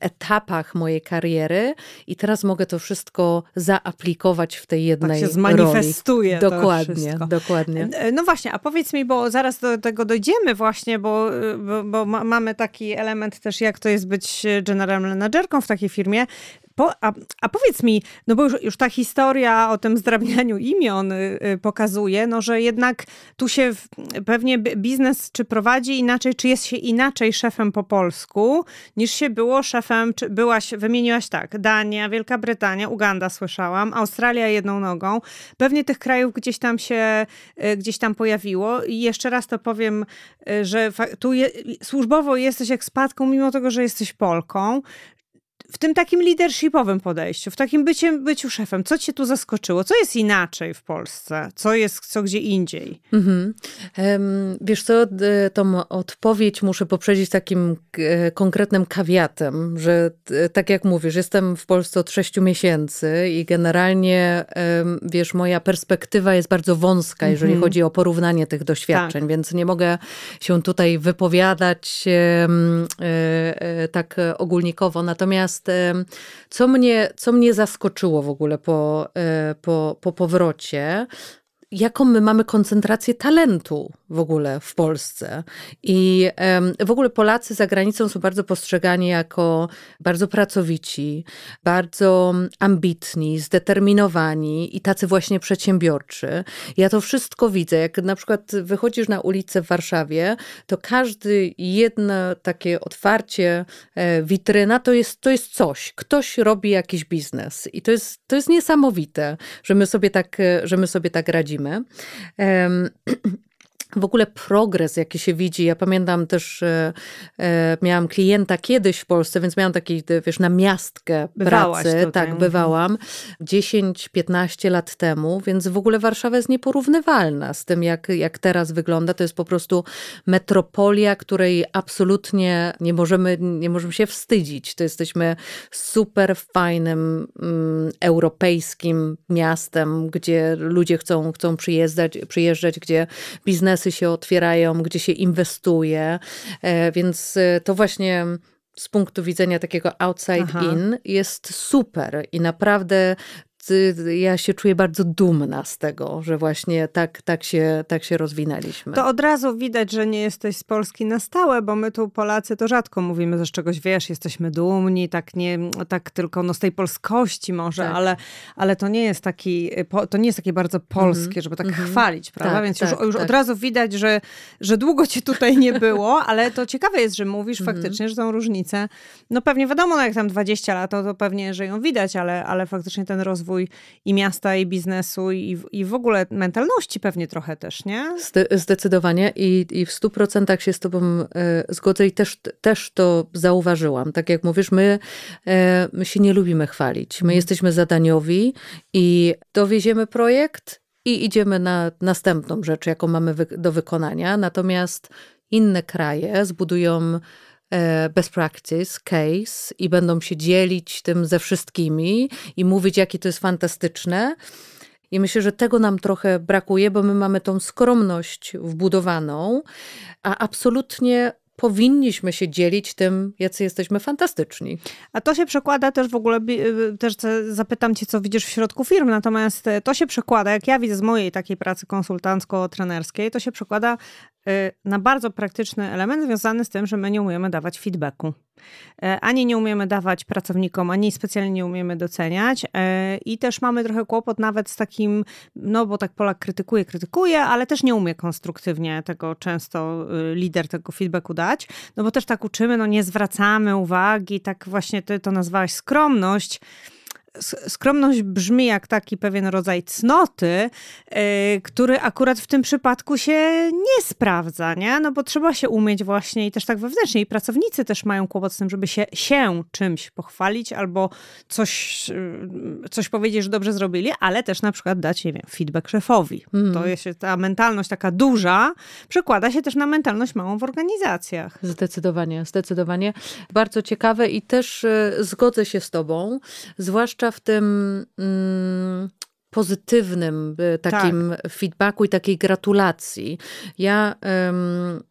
etapach mojej kariery i teraz mogę to wszystko zaaplikować w tej jednej tak się zmanifestuje roli. Dokładnie, dokładnie. E, no właśnie, a powiedz mi, bo zaraz do tego dojdziemy właśnie, bo, bo, bo mamy taki element też, jak to jest być general managerką w takiej firmie. Po, a, a, powiedz mi, no bo już, już, ta historia o tym zdrabnianiu imion y, y, pokazuje, no że jednak tu się w, pewnie biznes czy prowadzi inaczej, czy jest się inaczej szefem po polsku, niż się było szefem, czy byłaś, wymieniłaś tak, Dania, Wielka Brytania, Uganda słyszałam, Australia jedną nogą. Pewnie tych krajów gdzieś tam się, y, gdzieś tam pojawiło i jeszcze raz to powiem, że tu je, służbowo jesteś ekspatką, mimo tego, że jesteś Polką, w tym takim leadershipowym podejściu, w takim bycie, byciu szefem, co cię tu zaskoczyło? Co jest inaczej w Polsce? Co jest co gdzie indziej? Mhm. Wiesz co, tą odpowiedź muszę poprzedzić takim konkretnym kawiatem, że tak jak mówisz, jestem w Polsce od sześciu miesięcy i generalnie, wiesz, moja perspektywa jest bardzo wąska, jeżeli mhm. chodzi o porównanie tych doświadczeń, tak. więc nie mogę się tutaj wypowiadać e, e, tak ogólnikowo. Natomiast Co mnie, co mnie zaskoczyło w ogóle po, e, po, po powrocie, jaką my mamy koncentrację talentu w ogóle w Polsce. I w ogóle Polacy za granicą są bardzo postrzegani jako bardzo pracowici, bardzo ambitni, zdeterminowani i tacy właśnie przedsiębiorczy. Ja to wszystko widzę. Jak na przykład wychodzisz na ulicę w Warszawie, to każdy jedno takie otwarcie e, witryna to jest, to jest coś. Ktoś robi jakiś biznes. I to jest, to jest niesamowite, że my sobie tak, że my sobie tak radzimy. w ogóle progres, jaki się widzi. Ja pamiętam też, e, e, miałam klienta kiedyś w Polsce, więc miałam taki, wiesz, na miastkę pracy. Tutaj. Tak, bywałam 10-15 lat temu, więc w ogóle Warszawa jest nieporównywalna z tym, jak, jak teraz wygląda. To jest po prostu metropolia, której absolutnie nie możemy, nie możemy się wstydzić. To jesteśmy super fajnym mm, europejskim miastem, gdzie ludzie chcą, chcą przyjeżdżać, przyjeżdżać, gdzie biznesy biznesy się otwierają, gdzie się inwestuje, e, więc e, to właśnie z punktu widzenia takiego outside Aha. in jest super i naprawdę ja się czuję bardzo dumna z tego, że właśnie tak, tak, się, tak się rozwinęliśmy. To od razu widać, że nie jesteś z Polski na stałe, bo my tu Polacy to rzadko mówimy, że z czegoś wiesz, jesteśmy dumni, tak nie, tak tylko no z tej polskości może, tak. ale, ale to nie jest taki, to nie jest takie bardzo polskie, mm -hmm. żeby tak mm -hmm. chwalić, prawda? Tak, Więc tak, już, już tak. od razu widać, że, że długo cię tutaj nie było, ale to ciekawe jest, że mówisz mm -hmm. faktycznie, że tą różnicę, no pewnie wiadomo, no jak tam 20 lat, to, to pewnie, że ją widać, ale, ale faktycznie ten rozwój rozwój i miasta, i biznesu, i, i w ogóle mentalności pewnie trochę też, nie? Zdecydowanie i, i w stu procentach się z tobą e, zgodzę i też, też to zauważyłam. Tak jak mówisz, my, e, my się nie lubimy chwalić. My mhm. jesteśmy zadaniowi i dowieziemy projekt i idziemy na następną rzecz, jaką mamy wy do wykonania. Natomiast inne kraje zbudują best practice case i będą się dzielić tym ze wszystkimi i mówić, jakie to jest fantastyczne. I myślę, że tego nam trochę brakuje, bo my mamy tą skromność wbudowaną, a absolutnie powinniśmy się dzielić tym, jacy jesteśmy fantastyczni. A to się przekłada też w ogóle, y, też zapytam cię, co widzisz w środku firm, natomiast e, to się przekłada, jak ja widzę z mojej takiej pracy konsultancko-trenerskiej, to się przekłada Y, na bardzo praktyczny element związany z tym, że my nie umiemy dawać feedbacku. E, ani nie umiemy dawać pracownikom, ani specjalnie nie umiemy doceniać. E, I też mamy trochę kłopot nawet z takim, no bo tak Polak krytykuje, krytykuje, ale też nie umie konstruktywnie tego często y, lider tego feedbacku dać. No bo też tak uczymy, no nie zwracamy uwagi, tak właśnie ty to nazwałaś skromność skromność brzmi jak taki pewien rodzaj cnoty, yy, który akurat w tym przypadku się nie sprawdza, nie? No bo trzeba się umieć właśnie i też tak wewnętrznie i pracownicy też mają kłopot z tym, żeby się, się czymś pochwalić albo coś, yy, coś powiedzieć, że dobrze zrobili, ale też na przykład dać, nie wiem, feedback szefowi. Mm. To jest ta mentalność taka duża, przekłada się też na mentalność małą w organizacjach. Zdecydowanie, zdecydowanie. Bardzo ciekawe i też yy, zgodzę się z tobą, zwłaszcza w tym mm, pozytywnym y, takim tak. feedbacku i takiej gratulacji. Ja um,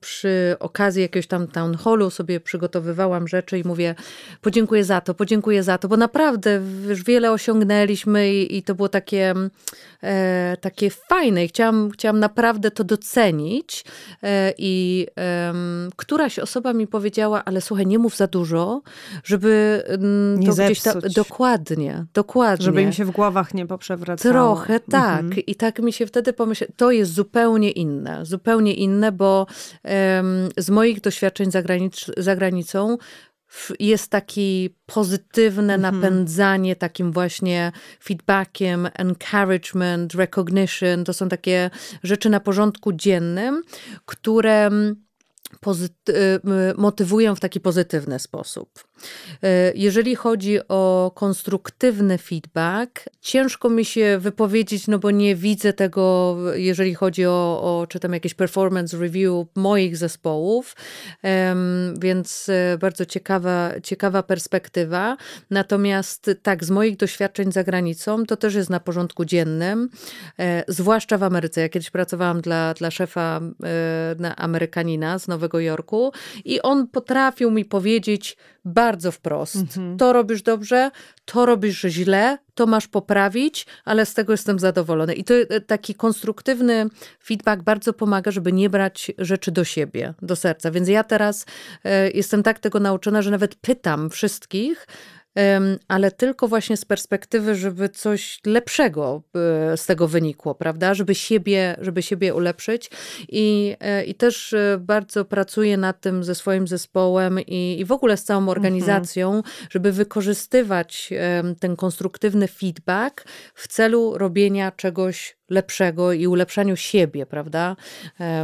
przy okazji jakiegoś tam town hallu sobie przygotowywałam rzeczy i mówię podziękuję za to, podziękuję za to, bo naprawdę już wiele osiągnęliśmy i, i to było takie, e, takie fajne i chciałam, chciałam naprawdę to docenić e, i e, któraś osoba mi powiedziała, ale słuchaj, nie mów za dużo, żeby mm, nie to zepsuć. gdzieś tam, dokładnie, dokładnie. Żeby im się w głowach nie poprzewracało. Trochę tak. Mhm. I tak mi się wtedy pomyślał, to jest zupełnie inne. Zupełnie inne, bo um, z moich doświadczeń za granicą jest taki pozytywne mhm. napędzanie takim właśnie feedbackiem, encouragement, recognition. To są takie rzeczy na porządku dziennym, które Y, motywują w taki pozytywny sposób. Y, jeżeli chodzi o konstruktywny feedback, ciężko mi się wypowiedzieć, no bo nie widzę tego, jeżeli chodzi o, o czy tam jakieś performance review moich zespołów, więc y, bardzo ciekawa, ciekawa perspektywa. Natomiast tak, z moich doświadczeń za granicą, to też jest na porządku dziennym, e, zwłaszcza w Ameryce. Ja kiedyś pracowałam dla, dla szefa na Amerykanina z Nowego Jorku i on potrafił mi powiedzieć bardzo wprost: mhm. To robisz dobrze, to robisz źle, to masz poprawić, ale z tego jestem zadowolony. I to e, taki konstruktywny feedback bardzo pomaga, żeby nie brać rzeczy do siebie, do serca. Więc ja teraz e, jestem tak tego nauczona, że nawet pytam wszystkich, ale tylko właśnie z perspektywy, żeby coś lepszego e, z tego wynikło, prawda? Żeby siebie, żeby siebie ulepszyć. I, e, i też e, bardzo pracuję nad tym ze swoim zespołem i, i w ogóle z całą mhm. organizacją, mhm. żeby wykorzystywać ten konstruktywny feedback w celu robienia czegoś lepszego i ulepszaniu siebie, prawda?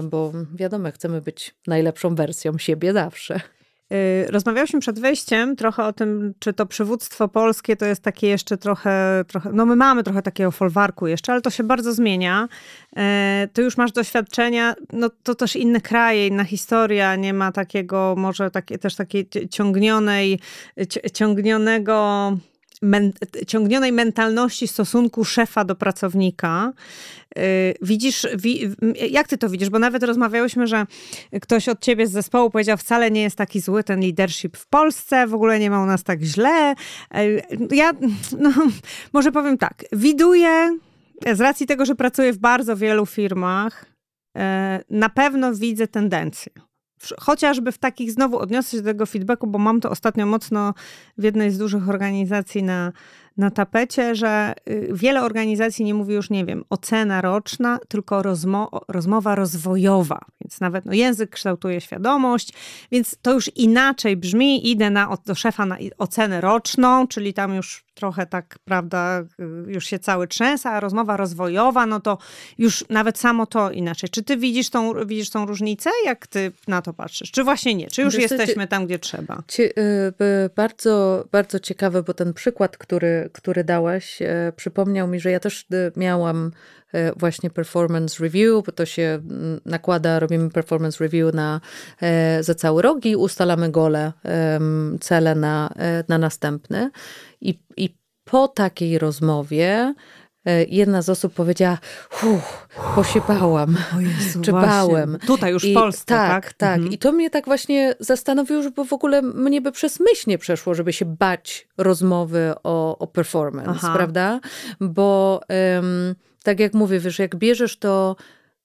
Bo wiadomo, chcemy być najlepszą wersją siebie zawsze. Y, rozmawialiśmy przed wejściem trochę o tym, czy to przywództwo polskie to jest takie jeszcze trochę, trochę no my mamy trochę takiego folwarku jeszcze, ale to się bardzo zmienia. Y, ty już masz doświadczenia, no to też inne kraje, inna historia, nie ma takiego może takie, też takiej ciągnionej, ciągnionego men, ciągnionej mentalności stosunku szefa do pracownika. Y, widzisz, jak ty to widzisz? Bo nawet rozmawiałyśmy, że ktoś od ciebie z zespołu powiedział, wcale nie jest taki zły ten leadership w Polsce, w ogóle nie ma u nas tak źle. Y, ja, no, może powiem tak, widuję, z racji tego, że pracuję w bardzo wielu firmach, y, na pewno widzę tendencję chociażby w takich, znowu odniosę się do tego feedbacku, bo mam to ostatnio mocno w jednej z dużych organizacji na, na tapecie, że y, wiele organizacji nie mówi już, nie wiem, ocena roczna, tylko rozmo rozmowa rozwojowa. Więc nawet no, język kształtuje świadomość, więc to już inaczej brzmi. Idę na, do szefa na ocenę roczną, czyli tam już trochę tak, prawda, y, już się cały trzęsa, a rozmowa rozwojowa, no to już nawet samo to inaczej. Czy ty widzisz tą, widzisz tą różnicę? Jak ty na to patrzysz? Czy właśnie nie? Czy już Wiesz, jesteśmy tam, gdzie trzeba? Ci, y, bardzo, bardzo ciekawe, bo ten przykład, który, który dałaś, y, przypomniał mi, że ja też miałam właśnie performance review, bo to się nakłada, robimy performance review na, za cały rok i ustalamy gole, cele na, na następny. I, I po takiej rozmowie e, jedna z osób powiedziała, uff, bo się bałam, Jezu, czy właśnie. bałem. Tutaj już w I, Polsce, tak? Tak, tak. Mhm. I to mnie tak właśnie zastanowiło, że w ogóle mnie by przez myśl nie przeszło, żeby się bać rozmowy o, o performance, Aha. prawda? Bo um, tak jak mówię, wiesz, jak bierzesz to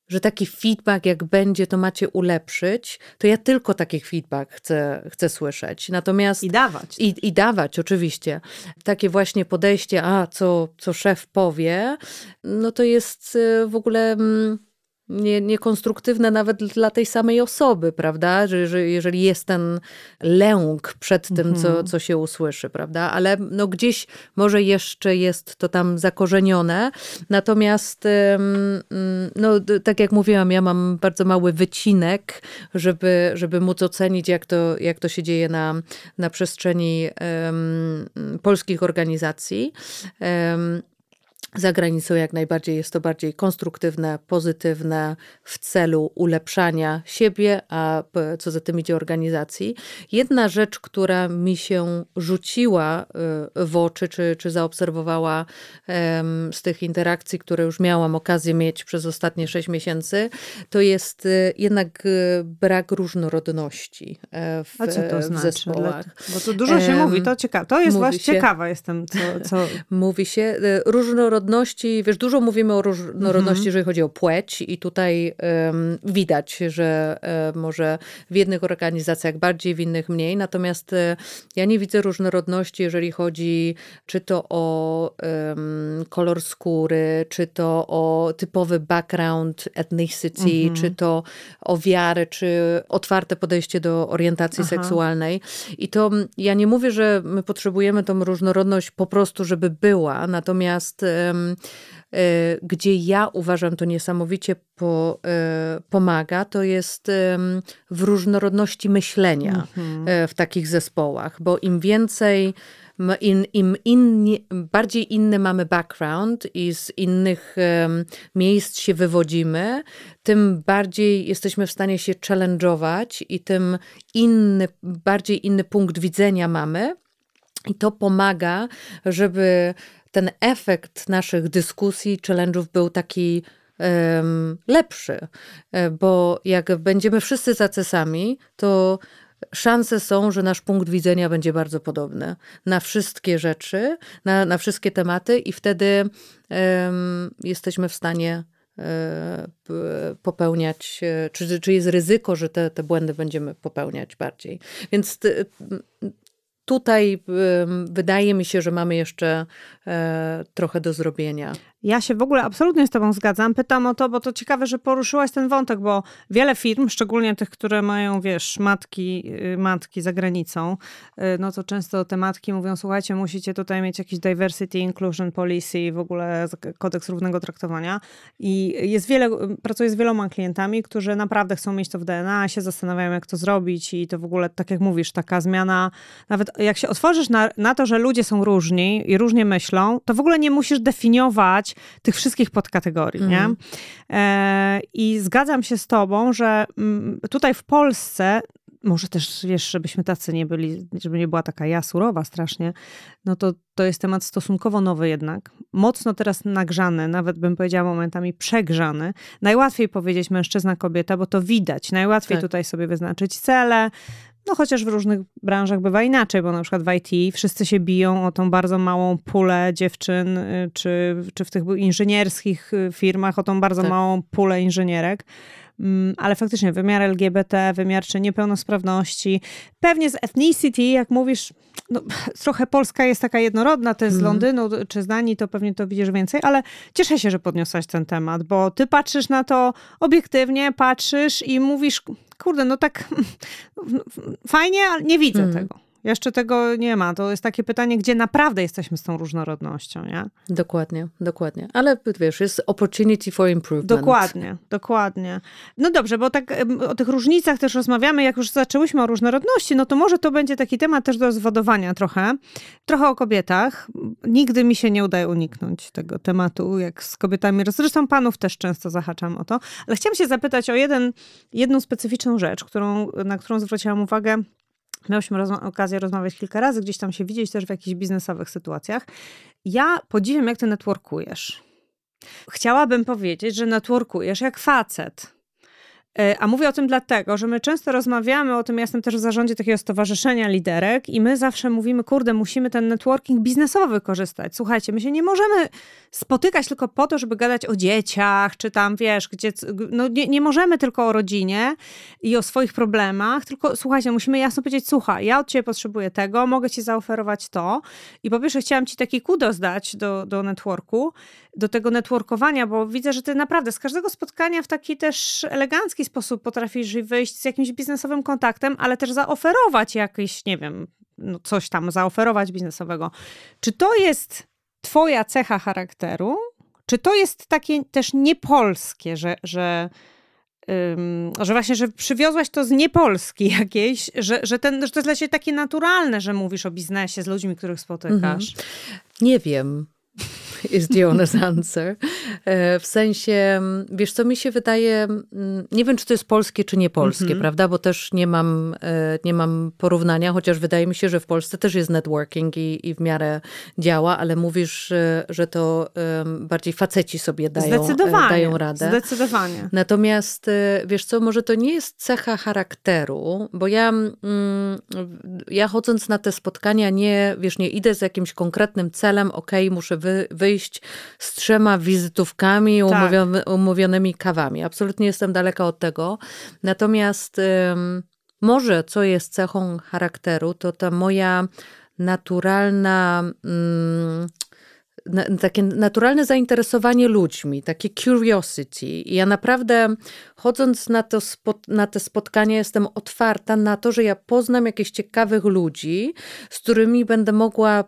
że taki feedback, jak będzie, to macie ulepszyć, to ja tylko taki feedback chcę, chcę słyszeć. Natomiast. I dawać. I, I dawać, oczywiście. Takie właśnie podejście, a co, co szef powie, no to jest y, w ogóle. Mm, nie, niekonstruktywne nawet dla tej samej osoby, prawda? Że, że jeżeli jest ten lęk przed tym, co, mhm. co się usłyszy, prawda? Ale no gdzieś może jeszcze jest to tam zakorzenione. Natomiast no, tak jak mówiłam, ja mam bardzo mały wycinek, żeby, żeby móc ocenić, jak to, jak to się dzieje na, na przestrzeni um, polskich organizacji. Um, za granicą jak najbardziej jest to bardziej konstruktywne, pozytywne, w celu ulepszania siebie, a co za tym idzie organizacji. Jedna rzecz, która mi się rzuciła y, w oczy, czy, czy zaobserwowała z tych interakcji, które już miałam okazję mieć przez ostatnie sześć miesięcy, to jest y, jednak y, brak różnorodności e, w, a co to znaczy? zespołach. Bo tu dużo się um, mówi, to ciekawe. To jest właśnie się, ciekawa jestem, co, co... Mówi się, różnorodność różnorodności, wiesz, dużo mówimy o różnorodności, mhm. jeżeli chodzi o płeć i tutaj um, widać, że um, może w jednych organizacjach bardziej, w innych mniej, natomiast um, ja nie widzę różnorodności, jeżeli chodzi czy to o kolor skóry, czy to o typowy background, ethnicity, mhm. czy to o wiarę, czy otwarte podejście do orientacji Aha. seksualnej. I to ja nie mówię, że my potrzebujemy tą różnorodność po prostu, żeby była, natomiast E, gdzie ja uważam to niesamowicie po, e, pomaga, to jest w różnorodności myślenia mhm. e, w takich zespołach, bo im więcej im, im inni, bardziej inny mamy background i z innych um, miejsc się wywodzimy, tym bardziej jesteśmy w stanie się challenge'ować i tym inny, bardziej inny punkt widzenia mamy. I to pomaga, żeby ten efekt naszych dyskusji, challenge'ów był taki um, lepszy, e, bo jak będziemy wszyscy tacy sami, to szanse są, że nasz punkt widzenia będzie bardzo podobny na wszystkie rzeczy, na, na wszystkie tematy i wtedy um, jesteśmy w stanie e, popełniać, e, czy, czy jest ryzyko, że te, te błędy będziemy popełniać bardziej. Więc tutaj wydaje mi się, że mamy jeszcze e, trochę do zrobienia. Ja się w ogóle absolutnie z Tobą zgadzam. Pytam o to, bo to ciekawe, że poruszyłaś ten wątek, bo wiele firm, szczególnie tych, które mają, wiesz, matki, y, matki za granicą, y, no to często te matki mówią: Słuchajcie, musicie tutaj mieć jakiś diversity, inclusion policy, w ogóle kodeks równego traktowania. I jest wiele, pracuję z wieloma klientami, którzy naprawdę chcą mieć to w DNA, się zastanawiają, jak to zrobić, i to w ogóle, tak jak mówisz, taka zmiana, nawet jak się otworzysz na, na to, że ludzie są różni i różnie myślą, to w ogóle nie musisz definiować tych wszystkich podkategorii, mm. nie? Mhm. E, I zgadzam się z tobą, że m, tutaj w Polsce może też, wiesz, żebyśmy tacy nie byli, żeby nie była taka ja surowa strasznie, no to to jest temat stosunkowo nowy jednak. Mocno teraz nagrzany, nawet bym powiedziała momentami przegrzany. Najłatwiej powiedzieć mężczyzna, kobieta, bo to widać. Najłatwiej tak. tutaj sobie wyznaczyć cele, no chociaż w różnych branżach bywa inaczej, bo na przykład w IT wszyscy się biją o tą bardzo małą pulę dziewczyn, y, czy, czy w tych inżynierskich y, firmach o tą bardzo tak. małą pulę inżynierek. Mm, ale faktycznie wymiar LGBT, wymiar czy niepełnosprawności, pewnie z ethnicity, jak mówisz, no, trochę Polska jest taka jednorodna, to jest z mhm. Londynu czy z Danii, to pewnie to widzisz więcej, ale cieszę się, że podniosłaś ten temat, bo ty patrzysz na to obiektywnie, patrzysz i mówisz, kurde, no tak fajnie, ale nie widzę hmm. tego. Jeszcze tego nie ma. To jest takie pytanie, gdzie naprawdę jesteśmy z tą różnorodnością, nie? Dokładnie, dokładnie. Ale wiesz, jest opportunity for improvement. Dokładnie, dokładnie. No dobrze, bo tak o tych różnicach też rozmawiamy, jak już zaczęłyśmy o różnorodności, no to może to będzie taki temat też do zwodowania trochę. Trochę o kobietach. Nigdy mi się nie udaje uniknąć tego tematu, jak z kobietami. Zresztą panów też często zahaczam o to. Ale chciałam się zapytać o jeden, jedną specyficzną rzecz, którą, na którą zwróciłam uwagę Miałyśmy rozma okazję rozmawiać kilka razy, gdzieś tam się widzieć też w jakichś biznesowych sytuacjach. Ja podziwiam, jak ty networkujesz. Chciałabym powiedzieć, że networkujesz jak facet. E, a mówię o tym dlatego, że my często rozmawiamy o tym, ja jestem też w zarządzie takiego stowarzyszenia liderek i my zawsze mówimy, kurde, musimy ten networking biznesowy wykorzystać. Słuchajcie, my się nie możemy spotykać tylko po to, żeby gadać o dzieciach, czy tam, wiesz, gdzie, no nie, nie możemy tylko o rodzinie i o swoich problemach, tylko słuchajcie, musimy jasno powiedzieć, słuchaj, ja od ciebie potrzebuję tego, mogę ci zaoferować to i po pierwsze chciałam ci taki kudos dać do, do networku, do tego networkowania, bo widzę, że ty naprawdę z każdego spotkania w taki też elegancki sposób potrafisz wyjść z jakimś biznesowym kontaktem, ale też zaoferować jakieś, nie wiem, no coś tam zaoferować biznesowego. Czy to jest twoja cecha charakteru? Czy to jest takie też niepolskie, że, że, ym, że właśnie, że przywiozłaś to z niepolski jakiejś, że, że, ten, że to jest dla ciebie takie naturalne, że mówisz o biznesie z ludźmi, których spotykasz? Mhm. Nie wiem is the honest answer. E, w sensie, wiesz co, mi się wydaje, nie wiem, czy to jest polskie, czy nie polskie, mm -hmm. prawda? Bo też nie mam, e, nie mam porównania, chociaż wydaje mi się, że w Polsce też jest networking i, i w miarę działa, ale mówisz, że to bardziej faceci sobie dają, e, dają radę. Zdecydowanie. Natomiast, wiesz co, może to nie jest cecha charakteru, bo ja, ja chodząc na te spotkania nie, wiesz, nie idę z jakimś konkretnym celem, ok, muszę wy, wyjść wyjść z trzema wizytówkami, tak. umówiony, umówionymi kawami. Absolutnie jestem daleka od tego. Natomiast um, może co jest cechą charakteru, to ta moja naturalna. Um, takie naturalne zainteresowanie ludźmi, takie curiosity. I ja naprawdę chodząc na, to, na te spotkania jestem otwarta na to, że ja poznam jakichś ciekawych ludzi, z którymi będę mogła,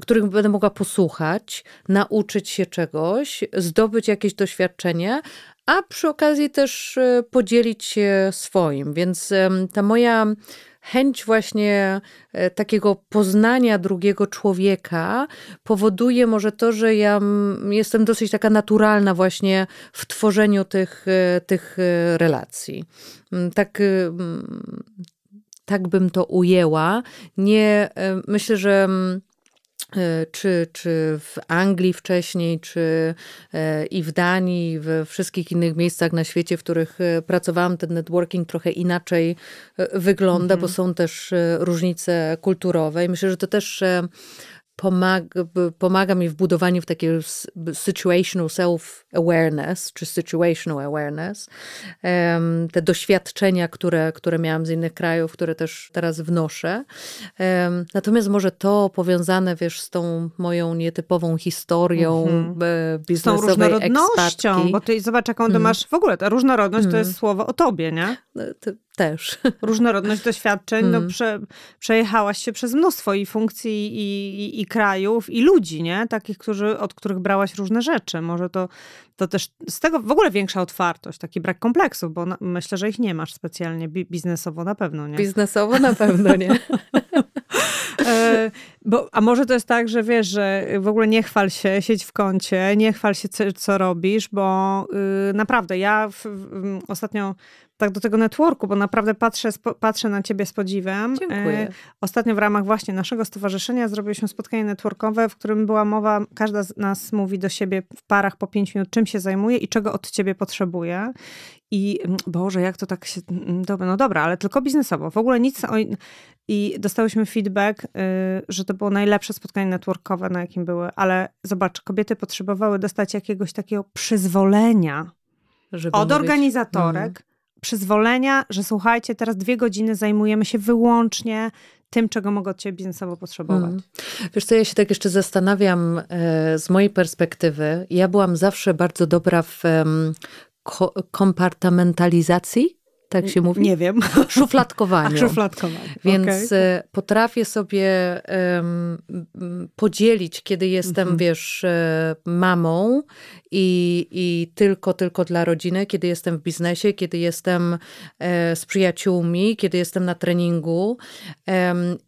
których będę mogła posłuchać, nauczyć się czegoś, zdobyć jakieś doświadczenie, a przy okazji też e, podzielić się swoim. Więc ta moja chęć właśnie e, takiego poznania drugiego człowieka powoduje może to, że ja jestem dosyć taka naturalna właśnie w tworzeniu tych, e, tych e, relacji. Mm, tak, tak bym to ujęła. Nie, myślę, że czy, czy w Anglii wcześniej, czy e, i w Danii, w wszystkich innych miejscach na świecie, w których e, pracowałam, ten networking trochę inaczej wygląda, bo mhm. są też różnice kulturowe. I myślę, że to też pomaga, pomaga mi w budowaniu w takiego situational self-awareness, czy situational awareness. Te doświadczenia, które, które miałam z innych krajów, które też teraz wnoszę. Natomiast może to powiązane, wiesz, z tą moją nietypową historią mm -hmm. biznesowej Z tą różnorodnością, ekspertki. bo ty zobacz, jaką mm. masz w ogóle, ta różnorodność mm. to mhm. jest słowo o tobie, nie? Też. Różnorodność doświadczeń, no, mm. prze, przejechałaś się przez mnóstwo i funkcji, i, i, i, krajów, i ludzi, nie? Takich, którzy, od których brałaś różne rzeczy. Może to, to też z tego w ogóle większa otwartość, taki brak kompleksów, bo na, myślę, że ich nie masz specjalnie biznesowo na pewno, nie? Biznesowo na pewno nie. e, bo, a może to jest tak, że wiesz, że w ogóle nie chwal się, siedź w kącie, nie chwal się, co, co robisz, bo y, naprawdę ja w, w, ostatnio tak do tego networku, bo naprawdę patrzę, patrzę na ciebie z podziwem. Dziękuję. E, ostatnio w ramach właśnie naszego stowarzyszenia zrobiliśmy spotkanie networkowe, w którym była mowa, każda z nas mówi do siebie w parach po pięć minut, czym się zajmuje i czego od ciebie potrzebuje. I mm, Boże, jak to tak się. Mm, dobra, no dobra, ale tylko biznesowo. W ogóle nic. O, I dostałyśmy feedback, y, że to było najlepsze spotkanie networkowe, na jakim były. Ale zobacz, kobiety potrzebowały dostać jakiegoś takiego przyzwolenia Żeby od mówić. organizatorek, mm przyzwolenia, że słuchajcie, teraz dwie godziny zajmujemy się wyłącznie tym, czego mogę od ciebie biznesowo potrzebować. Hmm. Wiesz co, ja się tak jeszcze zastanawiam e, z mojej perspektywy. Ja byłam zawsze bardzo dobra w ko kompartamentalizacji tak się mówi? Nie wiem. Szufladkowaniu. szufladkowanie. Więc okay. potrafię sobie um, podzielić, kiedy jestem, mm -hmm. wiesz, e, mamą i, i tylko, tylko dla rodziny, kiedy jestem w biznesie, kiedy jestem e, z przyjaciółmi, kiedy jestem na treningu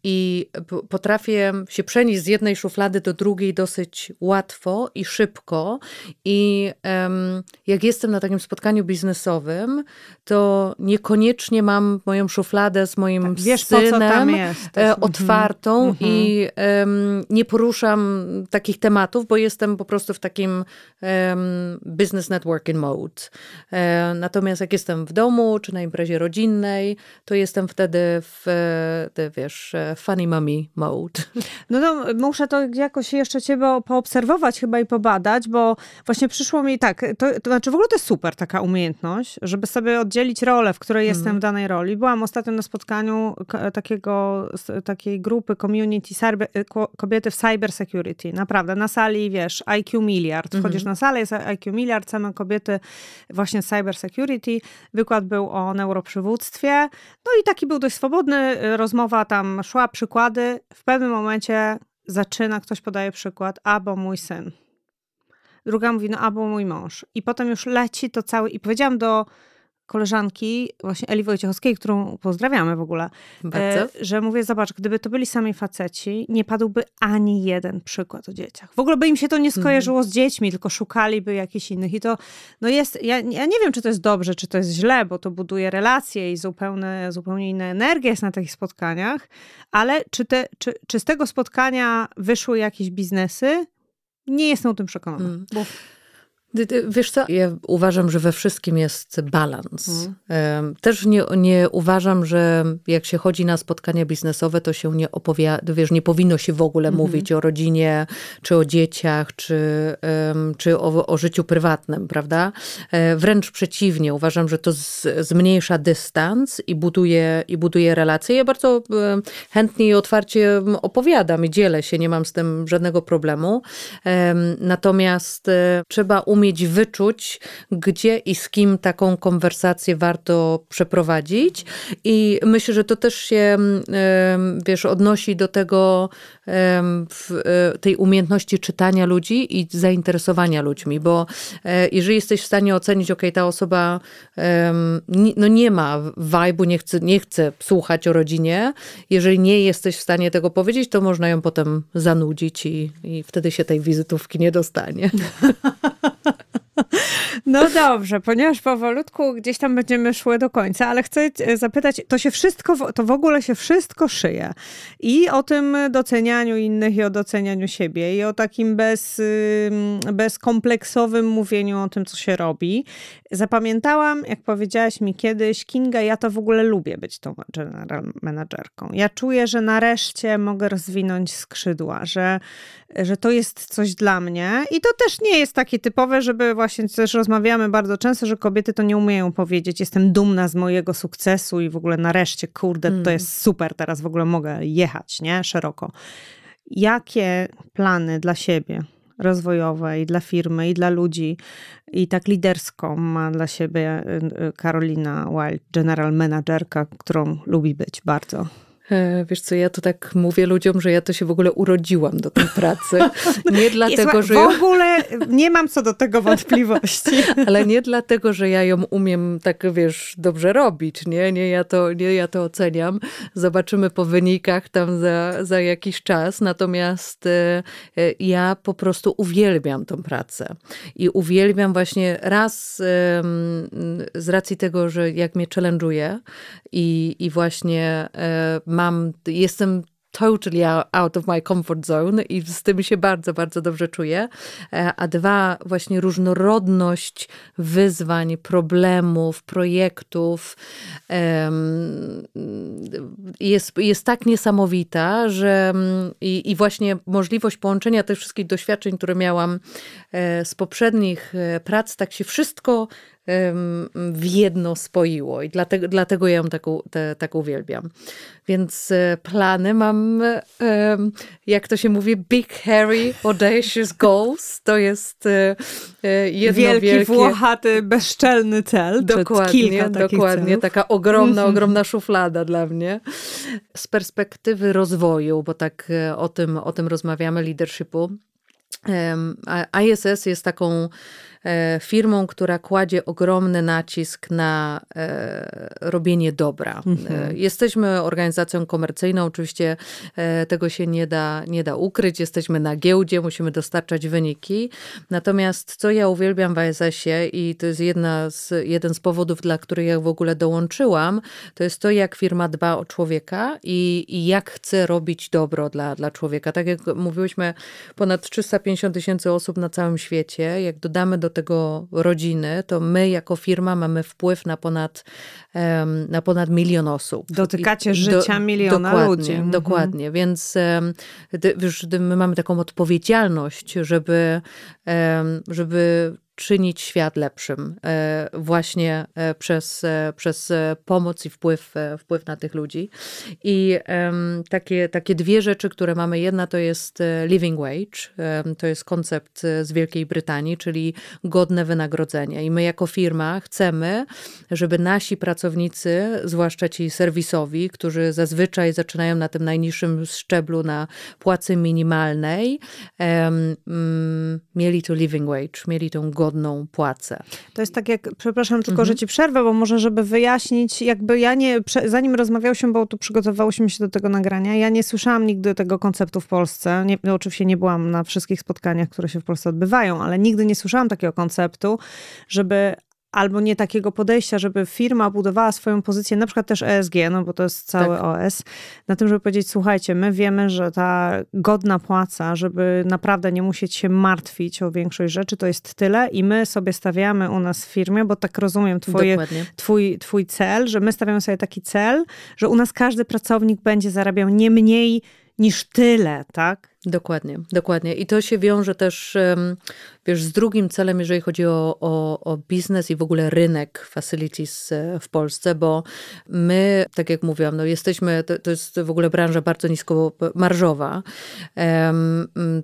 i potrafię się przenieść z jednej szuflady do drugiej dosyć łatwo i szybko i jak jestem na takim spotkaniu biznesowym, to nie niekoniecznie mam moją szufladę z moim Tak, wiesz, synem e, Mhm. otwartą Mhm. i em, nie poruszam takich tematów, bo jestem po prostu w takim em, business networking mode. E, natomiast jak jestem w domu, czy na imprezie rodzinnej, to jestem wtedy w, e, wiesz, e, funny mommy mode. No to muszę to jakoś jeszcze ciebie poobserwować chyba i pobadać, bo właśnie przyszło mi tak, to, to znaczy w ogóle to jest super taka umiejętność, żeby sobie oddzielić rolę, w której jestem w danej roli. Byłam ostatnio na spotkaniu takiego, takiej grupy community cyber, ko- kobiety w cyber security, naprawdę, na sali, wiesz, IQ miliard. Wchodzisz na salę, jest IQ miliard, same kobiety właśnie z cyber security. Wykład był o neuroprzywództwie. No i taki był dość swobodny, y, rozmowa tam szła, przykłady. W pewnym momencie zaczyna, ktoś podaje przykład, albo mój syn. Druga mówi, no albo mój mąż. I potem już leci to całe. I powiedziałam do koleżanki, właśnie Eli Wojciechowskiej, którą pozdrawiamy w ogóle, Bardzo. e, że mówię, zobacz, gdyby to byli sami faceci, nie padłby ani jeden przykład o dzieciach. W ogóle by im się to nie skojarzyło z dziećmi, tylko szukaliby jakichś innych. I to no jest, ja, ja nie wiem, czy to jest dobrze, czy to jest źle, bo to buduje relacje i zupełnie, zupełnie inna energia jest na takich spotkaniach, ale czy, te, czy, czy z tego spotkania wyszły jakieś biznesy? Nie jestem o tym przekonana. Mm. Bo Wiesz co, ja uważam, że we wszystkim jest balans. Mhm. Też nie, nie uważam, że jak się chodzi na spotkania biznesowe, to się nie opowiada, wiesz, nie powinno się w ogóle Mhm. mówić o rodzinie, czy o dzieciach, czy, czy o, o życiu prywatnym, prawda? E, Wręcz przeciwnie, uważam, że to z, zmniejsza dystans i buduje, i buduje relacje. Ja bardzo chętnie i otwarcie opowiadam i dzielę się, nie mam z tym żadnego problemu. Em, Natomiast e, trzeba umieć wyczuć, gdzie i z kim taką konwersację warto przeprowadzić. I myślę, że to też się, em, wiesz, odnosi do tego, e, tej umiejętności czytania ludzi i zainteresowania ludźmi, bo e, jeżeli jesteś w stanie ocenić, ok, ta osoba no nie ma vibe'u, nie chce, nie chce słuchać o rodzinie, jeżeli nie jesteś w stanie tego powiedzieć, to można ją potem zanudzić i, i wtedy się tej wizytówki nie dostanie. No dobrze, ponieważ powolutku gdzieś tam będziemy szły do końca, ale chcę zapytać, to się wszystko, to w ogóle się wszystko szyje. I o tym docenianiu innych, i o docenianiu siebie, i o takim bez, ym, bezkompleksowym mówieniu o tym, co się robi. Zapamiętałam, jak powiedziałaś mi kiedyś, Kinga, ja to w ogóle lubię być tą general managerką. Ja czuję, że nareszcie mogę rozwinąć skrzydła, że, że to jest coś dla mnie. I to też nie jest takie typowe, żeby właśnie też rozmawiamy bardzo często, że kobiety to nie umieją powiedzieć, jestem dumna z mojego sukcesu i w ogóle nareszcie, kurde, to jest super, teraz w ogóle mogę jechać, nie? Szeroko. Jakie plany dla siebie rozwojowe i dla firmy, i dla ludzi, i tak liderską ma dla siebie y, y, Karolina Wild, general managerka, którą lubi być bardzo. E, Wiesz co, ja to tak mówię ludziom, że ja to się w ogóle urodziłam do tej pracy. Nie dlatego, Jest, że w ogóle nie mam co do tego wątpliwości. ale nie dlatego, że ja ją umiem tak, wiesz, dobrze robić. Nie, nie, ja to, nie, ja to oceniam. Zobaczymy po wynikach tam za, za jakiś czas. Natomiast e, e, ja po prostu uwielbiam tą pracę. I uwielbiam właśnie raz z racji tego, że jak mnie challenge'uje i, i właśnie mam, jestem totally ou- out of my comfort zone i z tym się bardzo, bardzo dobrze czuję. E, A dwa, właśnie różnorodność wyzwań, problemów, projektów jest, jest tak niesamowita, że mm, i, i właśnie możliwość połączenia tych wszystkich doświadczeń, które miałam e, z poprzednich e, prac, tak się wszystko w jedno spoiło i dlatego, dlatego ja ją tak, u- te, tak uwielbiam. Więc e, plany mam, jak to się mówi, big, hairy, audacious goals. To jest e, e, jedno Wielki, wielkie... włochaty, bezczelny cel. Dokładnie, dokładnie. celów. Taka ogromna, ogromna szuflada dla mnie. Z perspektywy rozwoju, bo tak o tym, o tym rozmawiamy, leadershipu. ISS jest taką firmą, która kładzie ogromny nacisk na e, robienie dobra. Mhm. Jesteśmy organizacją komercyjną, oczywiście tego się nie da, nie da ukryć. Jesteśmy na giełdzie, musimy dostarczać wyniki. Natomiast co ja uwielbiam w ASS-ie i to jest jedna z, jeden z powodów, dla których ja w ogóle dołączyłam, to jest to, jak firma dba o człowieka i, i jak chce robić dobro dla, dla człowieka. Tak jak mówiłyśmy, ponad 350 tysięcy osób na całym świecie. Jak dodamy do tego rodziny, to my jako firma mamy wpływ na ponad, na ponad milion osób. Dotykacie I, życia do, miliona dokładnie, ludzi. Mhm. Dokładnie, więc już my mamy taką odpowiedzialność, żeby, żeby czynić świat lepszym e, właśnie e, przez, e, przez pomoc i wpływ, wpływ na tych ludzi. I takie, takie dwie rzeczy, które mamy. Jedna to jest living wage, to jest koncept z Wielkiej Brytanii, czyli godne wynagrodzenie. I my jako firma chcemy, żeby nasi pracownicy, zwłaszcza ci serwisowi, którzy zazwyczaj zaczynają na tym najniższym szczeblu na płacy minimalnej, mm, mieli to living wage, mieli tą godną godną płacę. To jest tak jak, przepraszam tylko, mhm. że ci przerwę, bo może żeby wyjaśnić, jakby ja nie, zanim rozmawiałyśmy, bo tu przygotowałyśmy się do tego nagrania, ja nie słyszałam nigdy tego konceptu w Polsce. Nie, oczywiście nie byłam na wszystkich spotkaniach, które się w Polsce odbywają, ale nigdy nie słyszałam takiego konceptu, żeby albo nie takiego podejścia, żeby firma budowała swoją pozycję, na przykład też ESG, no bo to jest cały tak. OS, na tym, żeby powiedzieć, słuchajcie, my wiemy, że ta godna płaca, żeby naprawdę nie musieć się martwić o większość rzeczy, to jest tyle i my sobie stawiamy u nas w firmie, bo tak rozumiem twoje, twój, twój cel, że my stawiamy sobie taki cel, że u nas każdy pracownik będzie zarabiał nie mniej niż tyle, tak? Dokładnie, dokładnie. I to się wiąże też, wiesz, z drugim celem, jeżeli chodzi o, o, o biznes i w ogóle rynek facilities e, w Polsce, bo my, tak jak mówiłam, no jesteśmy, to, to jest w ogóle branża bardzo nisko marżowa.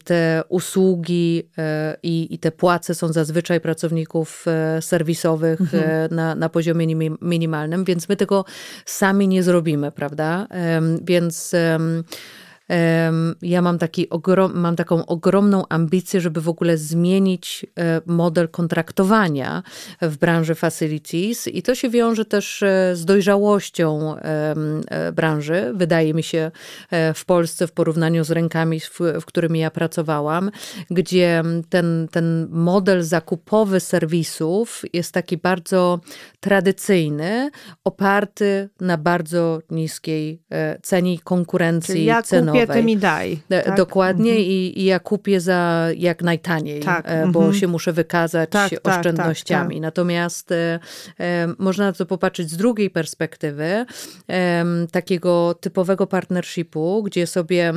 Te usługi e, i, i te płace są zazwyczaj pracowników e, serwisowych mhm. na, na poziomie minimalnym, więc my tego sami nie zrobimy, prawda? Więc ja mam, taki ogrom, mam taką ogromną ambicję, żeby w ogóle zmienić e, model kontraktowania w branży facilities i to się wiąże też e, z dojrzałością e, branży, wydaje mi się, w Polsce w porównaniu z rękami, w, w którymi ja pracowałam, gdzie ten, ten model zakupowy serwisów jest taki bardzo tradycyjny, oparty na bardzo niskiej cenie i konkurencji ja cenowej kupię, ty mi daj. E, tak? Dokładnie mhm. I, I, ja kupię za jak najtaniej, tak. E, bo mhm. się muszę wykazać tak, tak, tak oszczędnościami. Tak. Natomiast e, e, można na to popatrzeć z drugiej perspektywy, e, takiego typowego partnershipu, gdzie sobie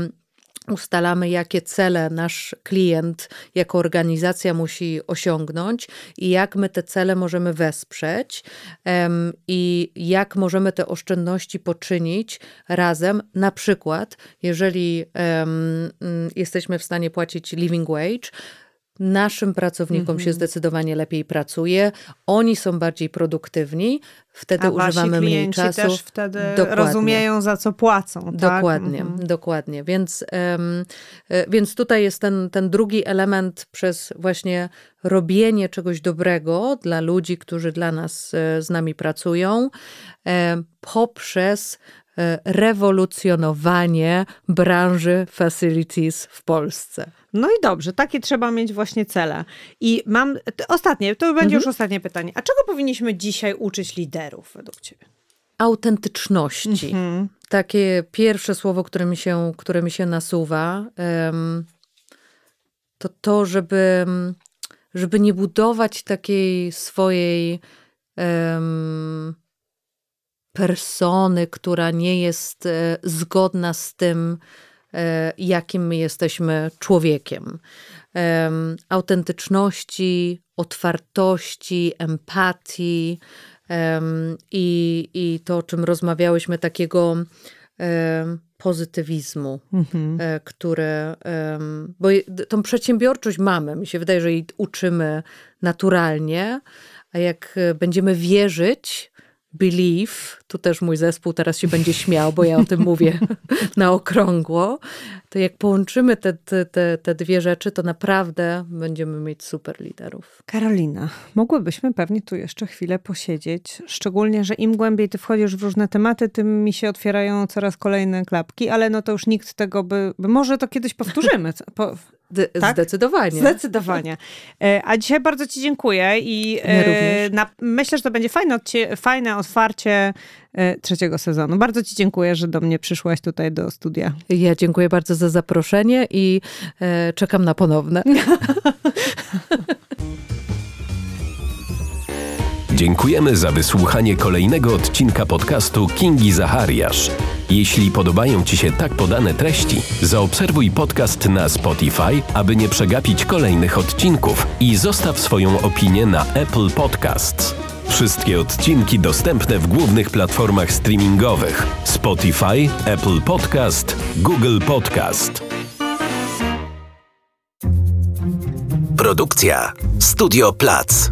ustalamy, jakie cele nasz klient jako organizacja musi osiągnąć i jak my te cele możemy wesprzeć um, i jak możemy te oszczędności poczynić razem. Na przykład, jeżeli um, jesteśmy w stanie płacić living wage, Naszym pracownikom się mhm. zdecydowanie lepiej pracuje, oni są bardziej produktywni, wtedy A używamy mniej czasu. też wtedy dokładnie. rozumieją, za co płacą. Tak? Dokładnie, mhm. dokładnie. Więc, um, więc tutaj jest ten, ten drugi element przez właśnie robienie czegoś dobrego dla ludzi, którzy dla nas e, z nami pracują, poprzez e, rewolucjonowanie branży facilities w Polsce. No i dobrze, takie trzeba mieć właśnie cele. I mam ostatnie, to będzie mhm. już ostatnie pytanie. A czego powinniśmy dzisiaj uczyć liderów według Ciebie? Autentyczności. Mhm. Takie pierwsze słowo, które mi się, które mi się nasuwa, to to, żeby, żeby nie budować takiej swojej persony, która nie jest e, zgodna z tym, E, jakim my jesteśmy człowiekiem. Autentyczności, otwartości, empatii i, i to, o czym rozmawiałyśmy, takiego pozytywizmu, mhm. E, które, bo tą przedsiębiorczość mamy, mi się wydaje, że jej uczymy naturalnie, a jak będziemy wierzyć, Believe, tu też mój zespół teraz się będzie śmiał, bo ja o tym mówię na okrągło, to jak połączymy te, te, te, dwie rzeczy, to naprawdę będziemy mieć super liderów. Karolina, mogłybyśmy pewnie tu jeszcze chwilę posiedzieć, szczególnie, że im głębiej ty wchodzisz w różne tematy, tym mi się otwierają coraz kolejne klapki, ale no to już nikt tego by, może to kiedyś powtórzymy. Po, tak? Zdecydowanie. Zdecydowanie. E, a dzisiaj bardzo Ci dziękuję i e, na, myślę, że to będzie fajne, fajne otwarcie e, trzeciego sezonu. Bardzo Ci dziękuję, że do mnie przyszłaś tutaj do studia. Ja dziękuję bardzo za zaproszenie i czekam na ponowne. Dziękujemy za wysłuchanie kolejnego odcinka podcastu Kingi Zachariasz. Jeśli podobają Ci się tak podane treści, zaobserwuj podcast na Spotify, aby nie przegapić kolejnych odcinków i zostaw swoją opinię na Apple Podcasts. Wszystkie odcinki dostępne w głównych platformach streamingowych: Spotify, Apple Podcast, Google Podcast. Produkcja Studio Plac.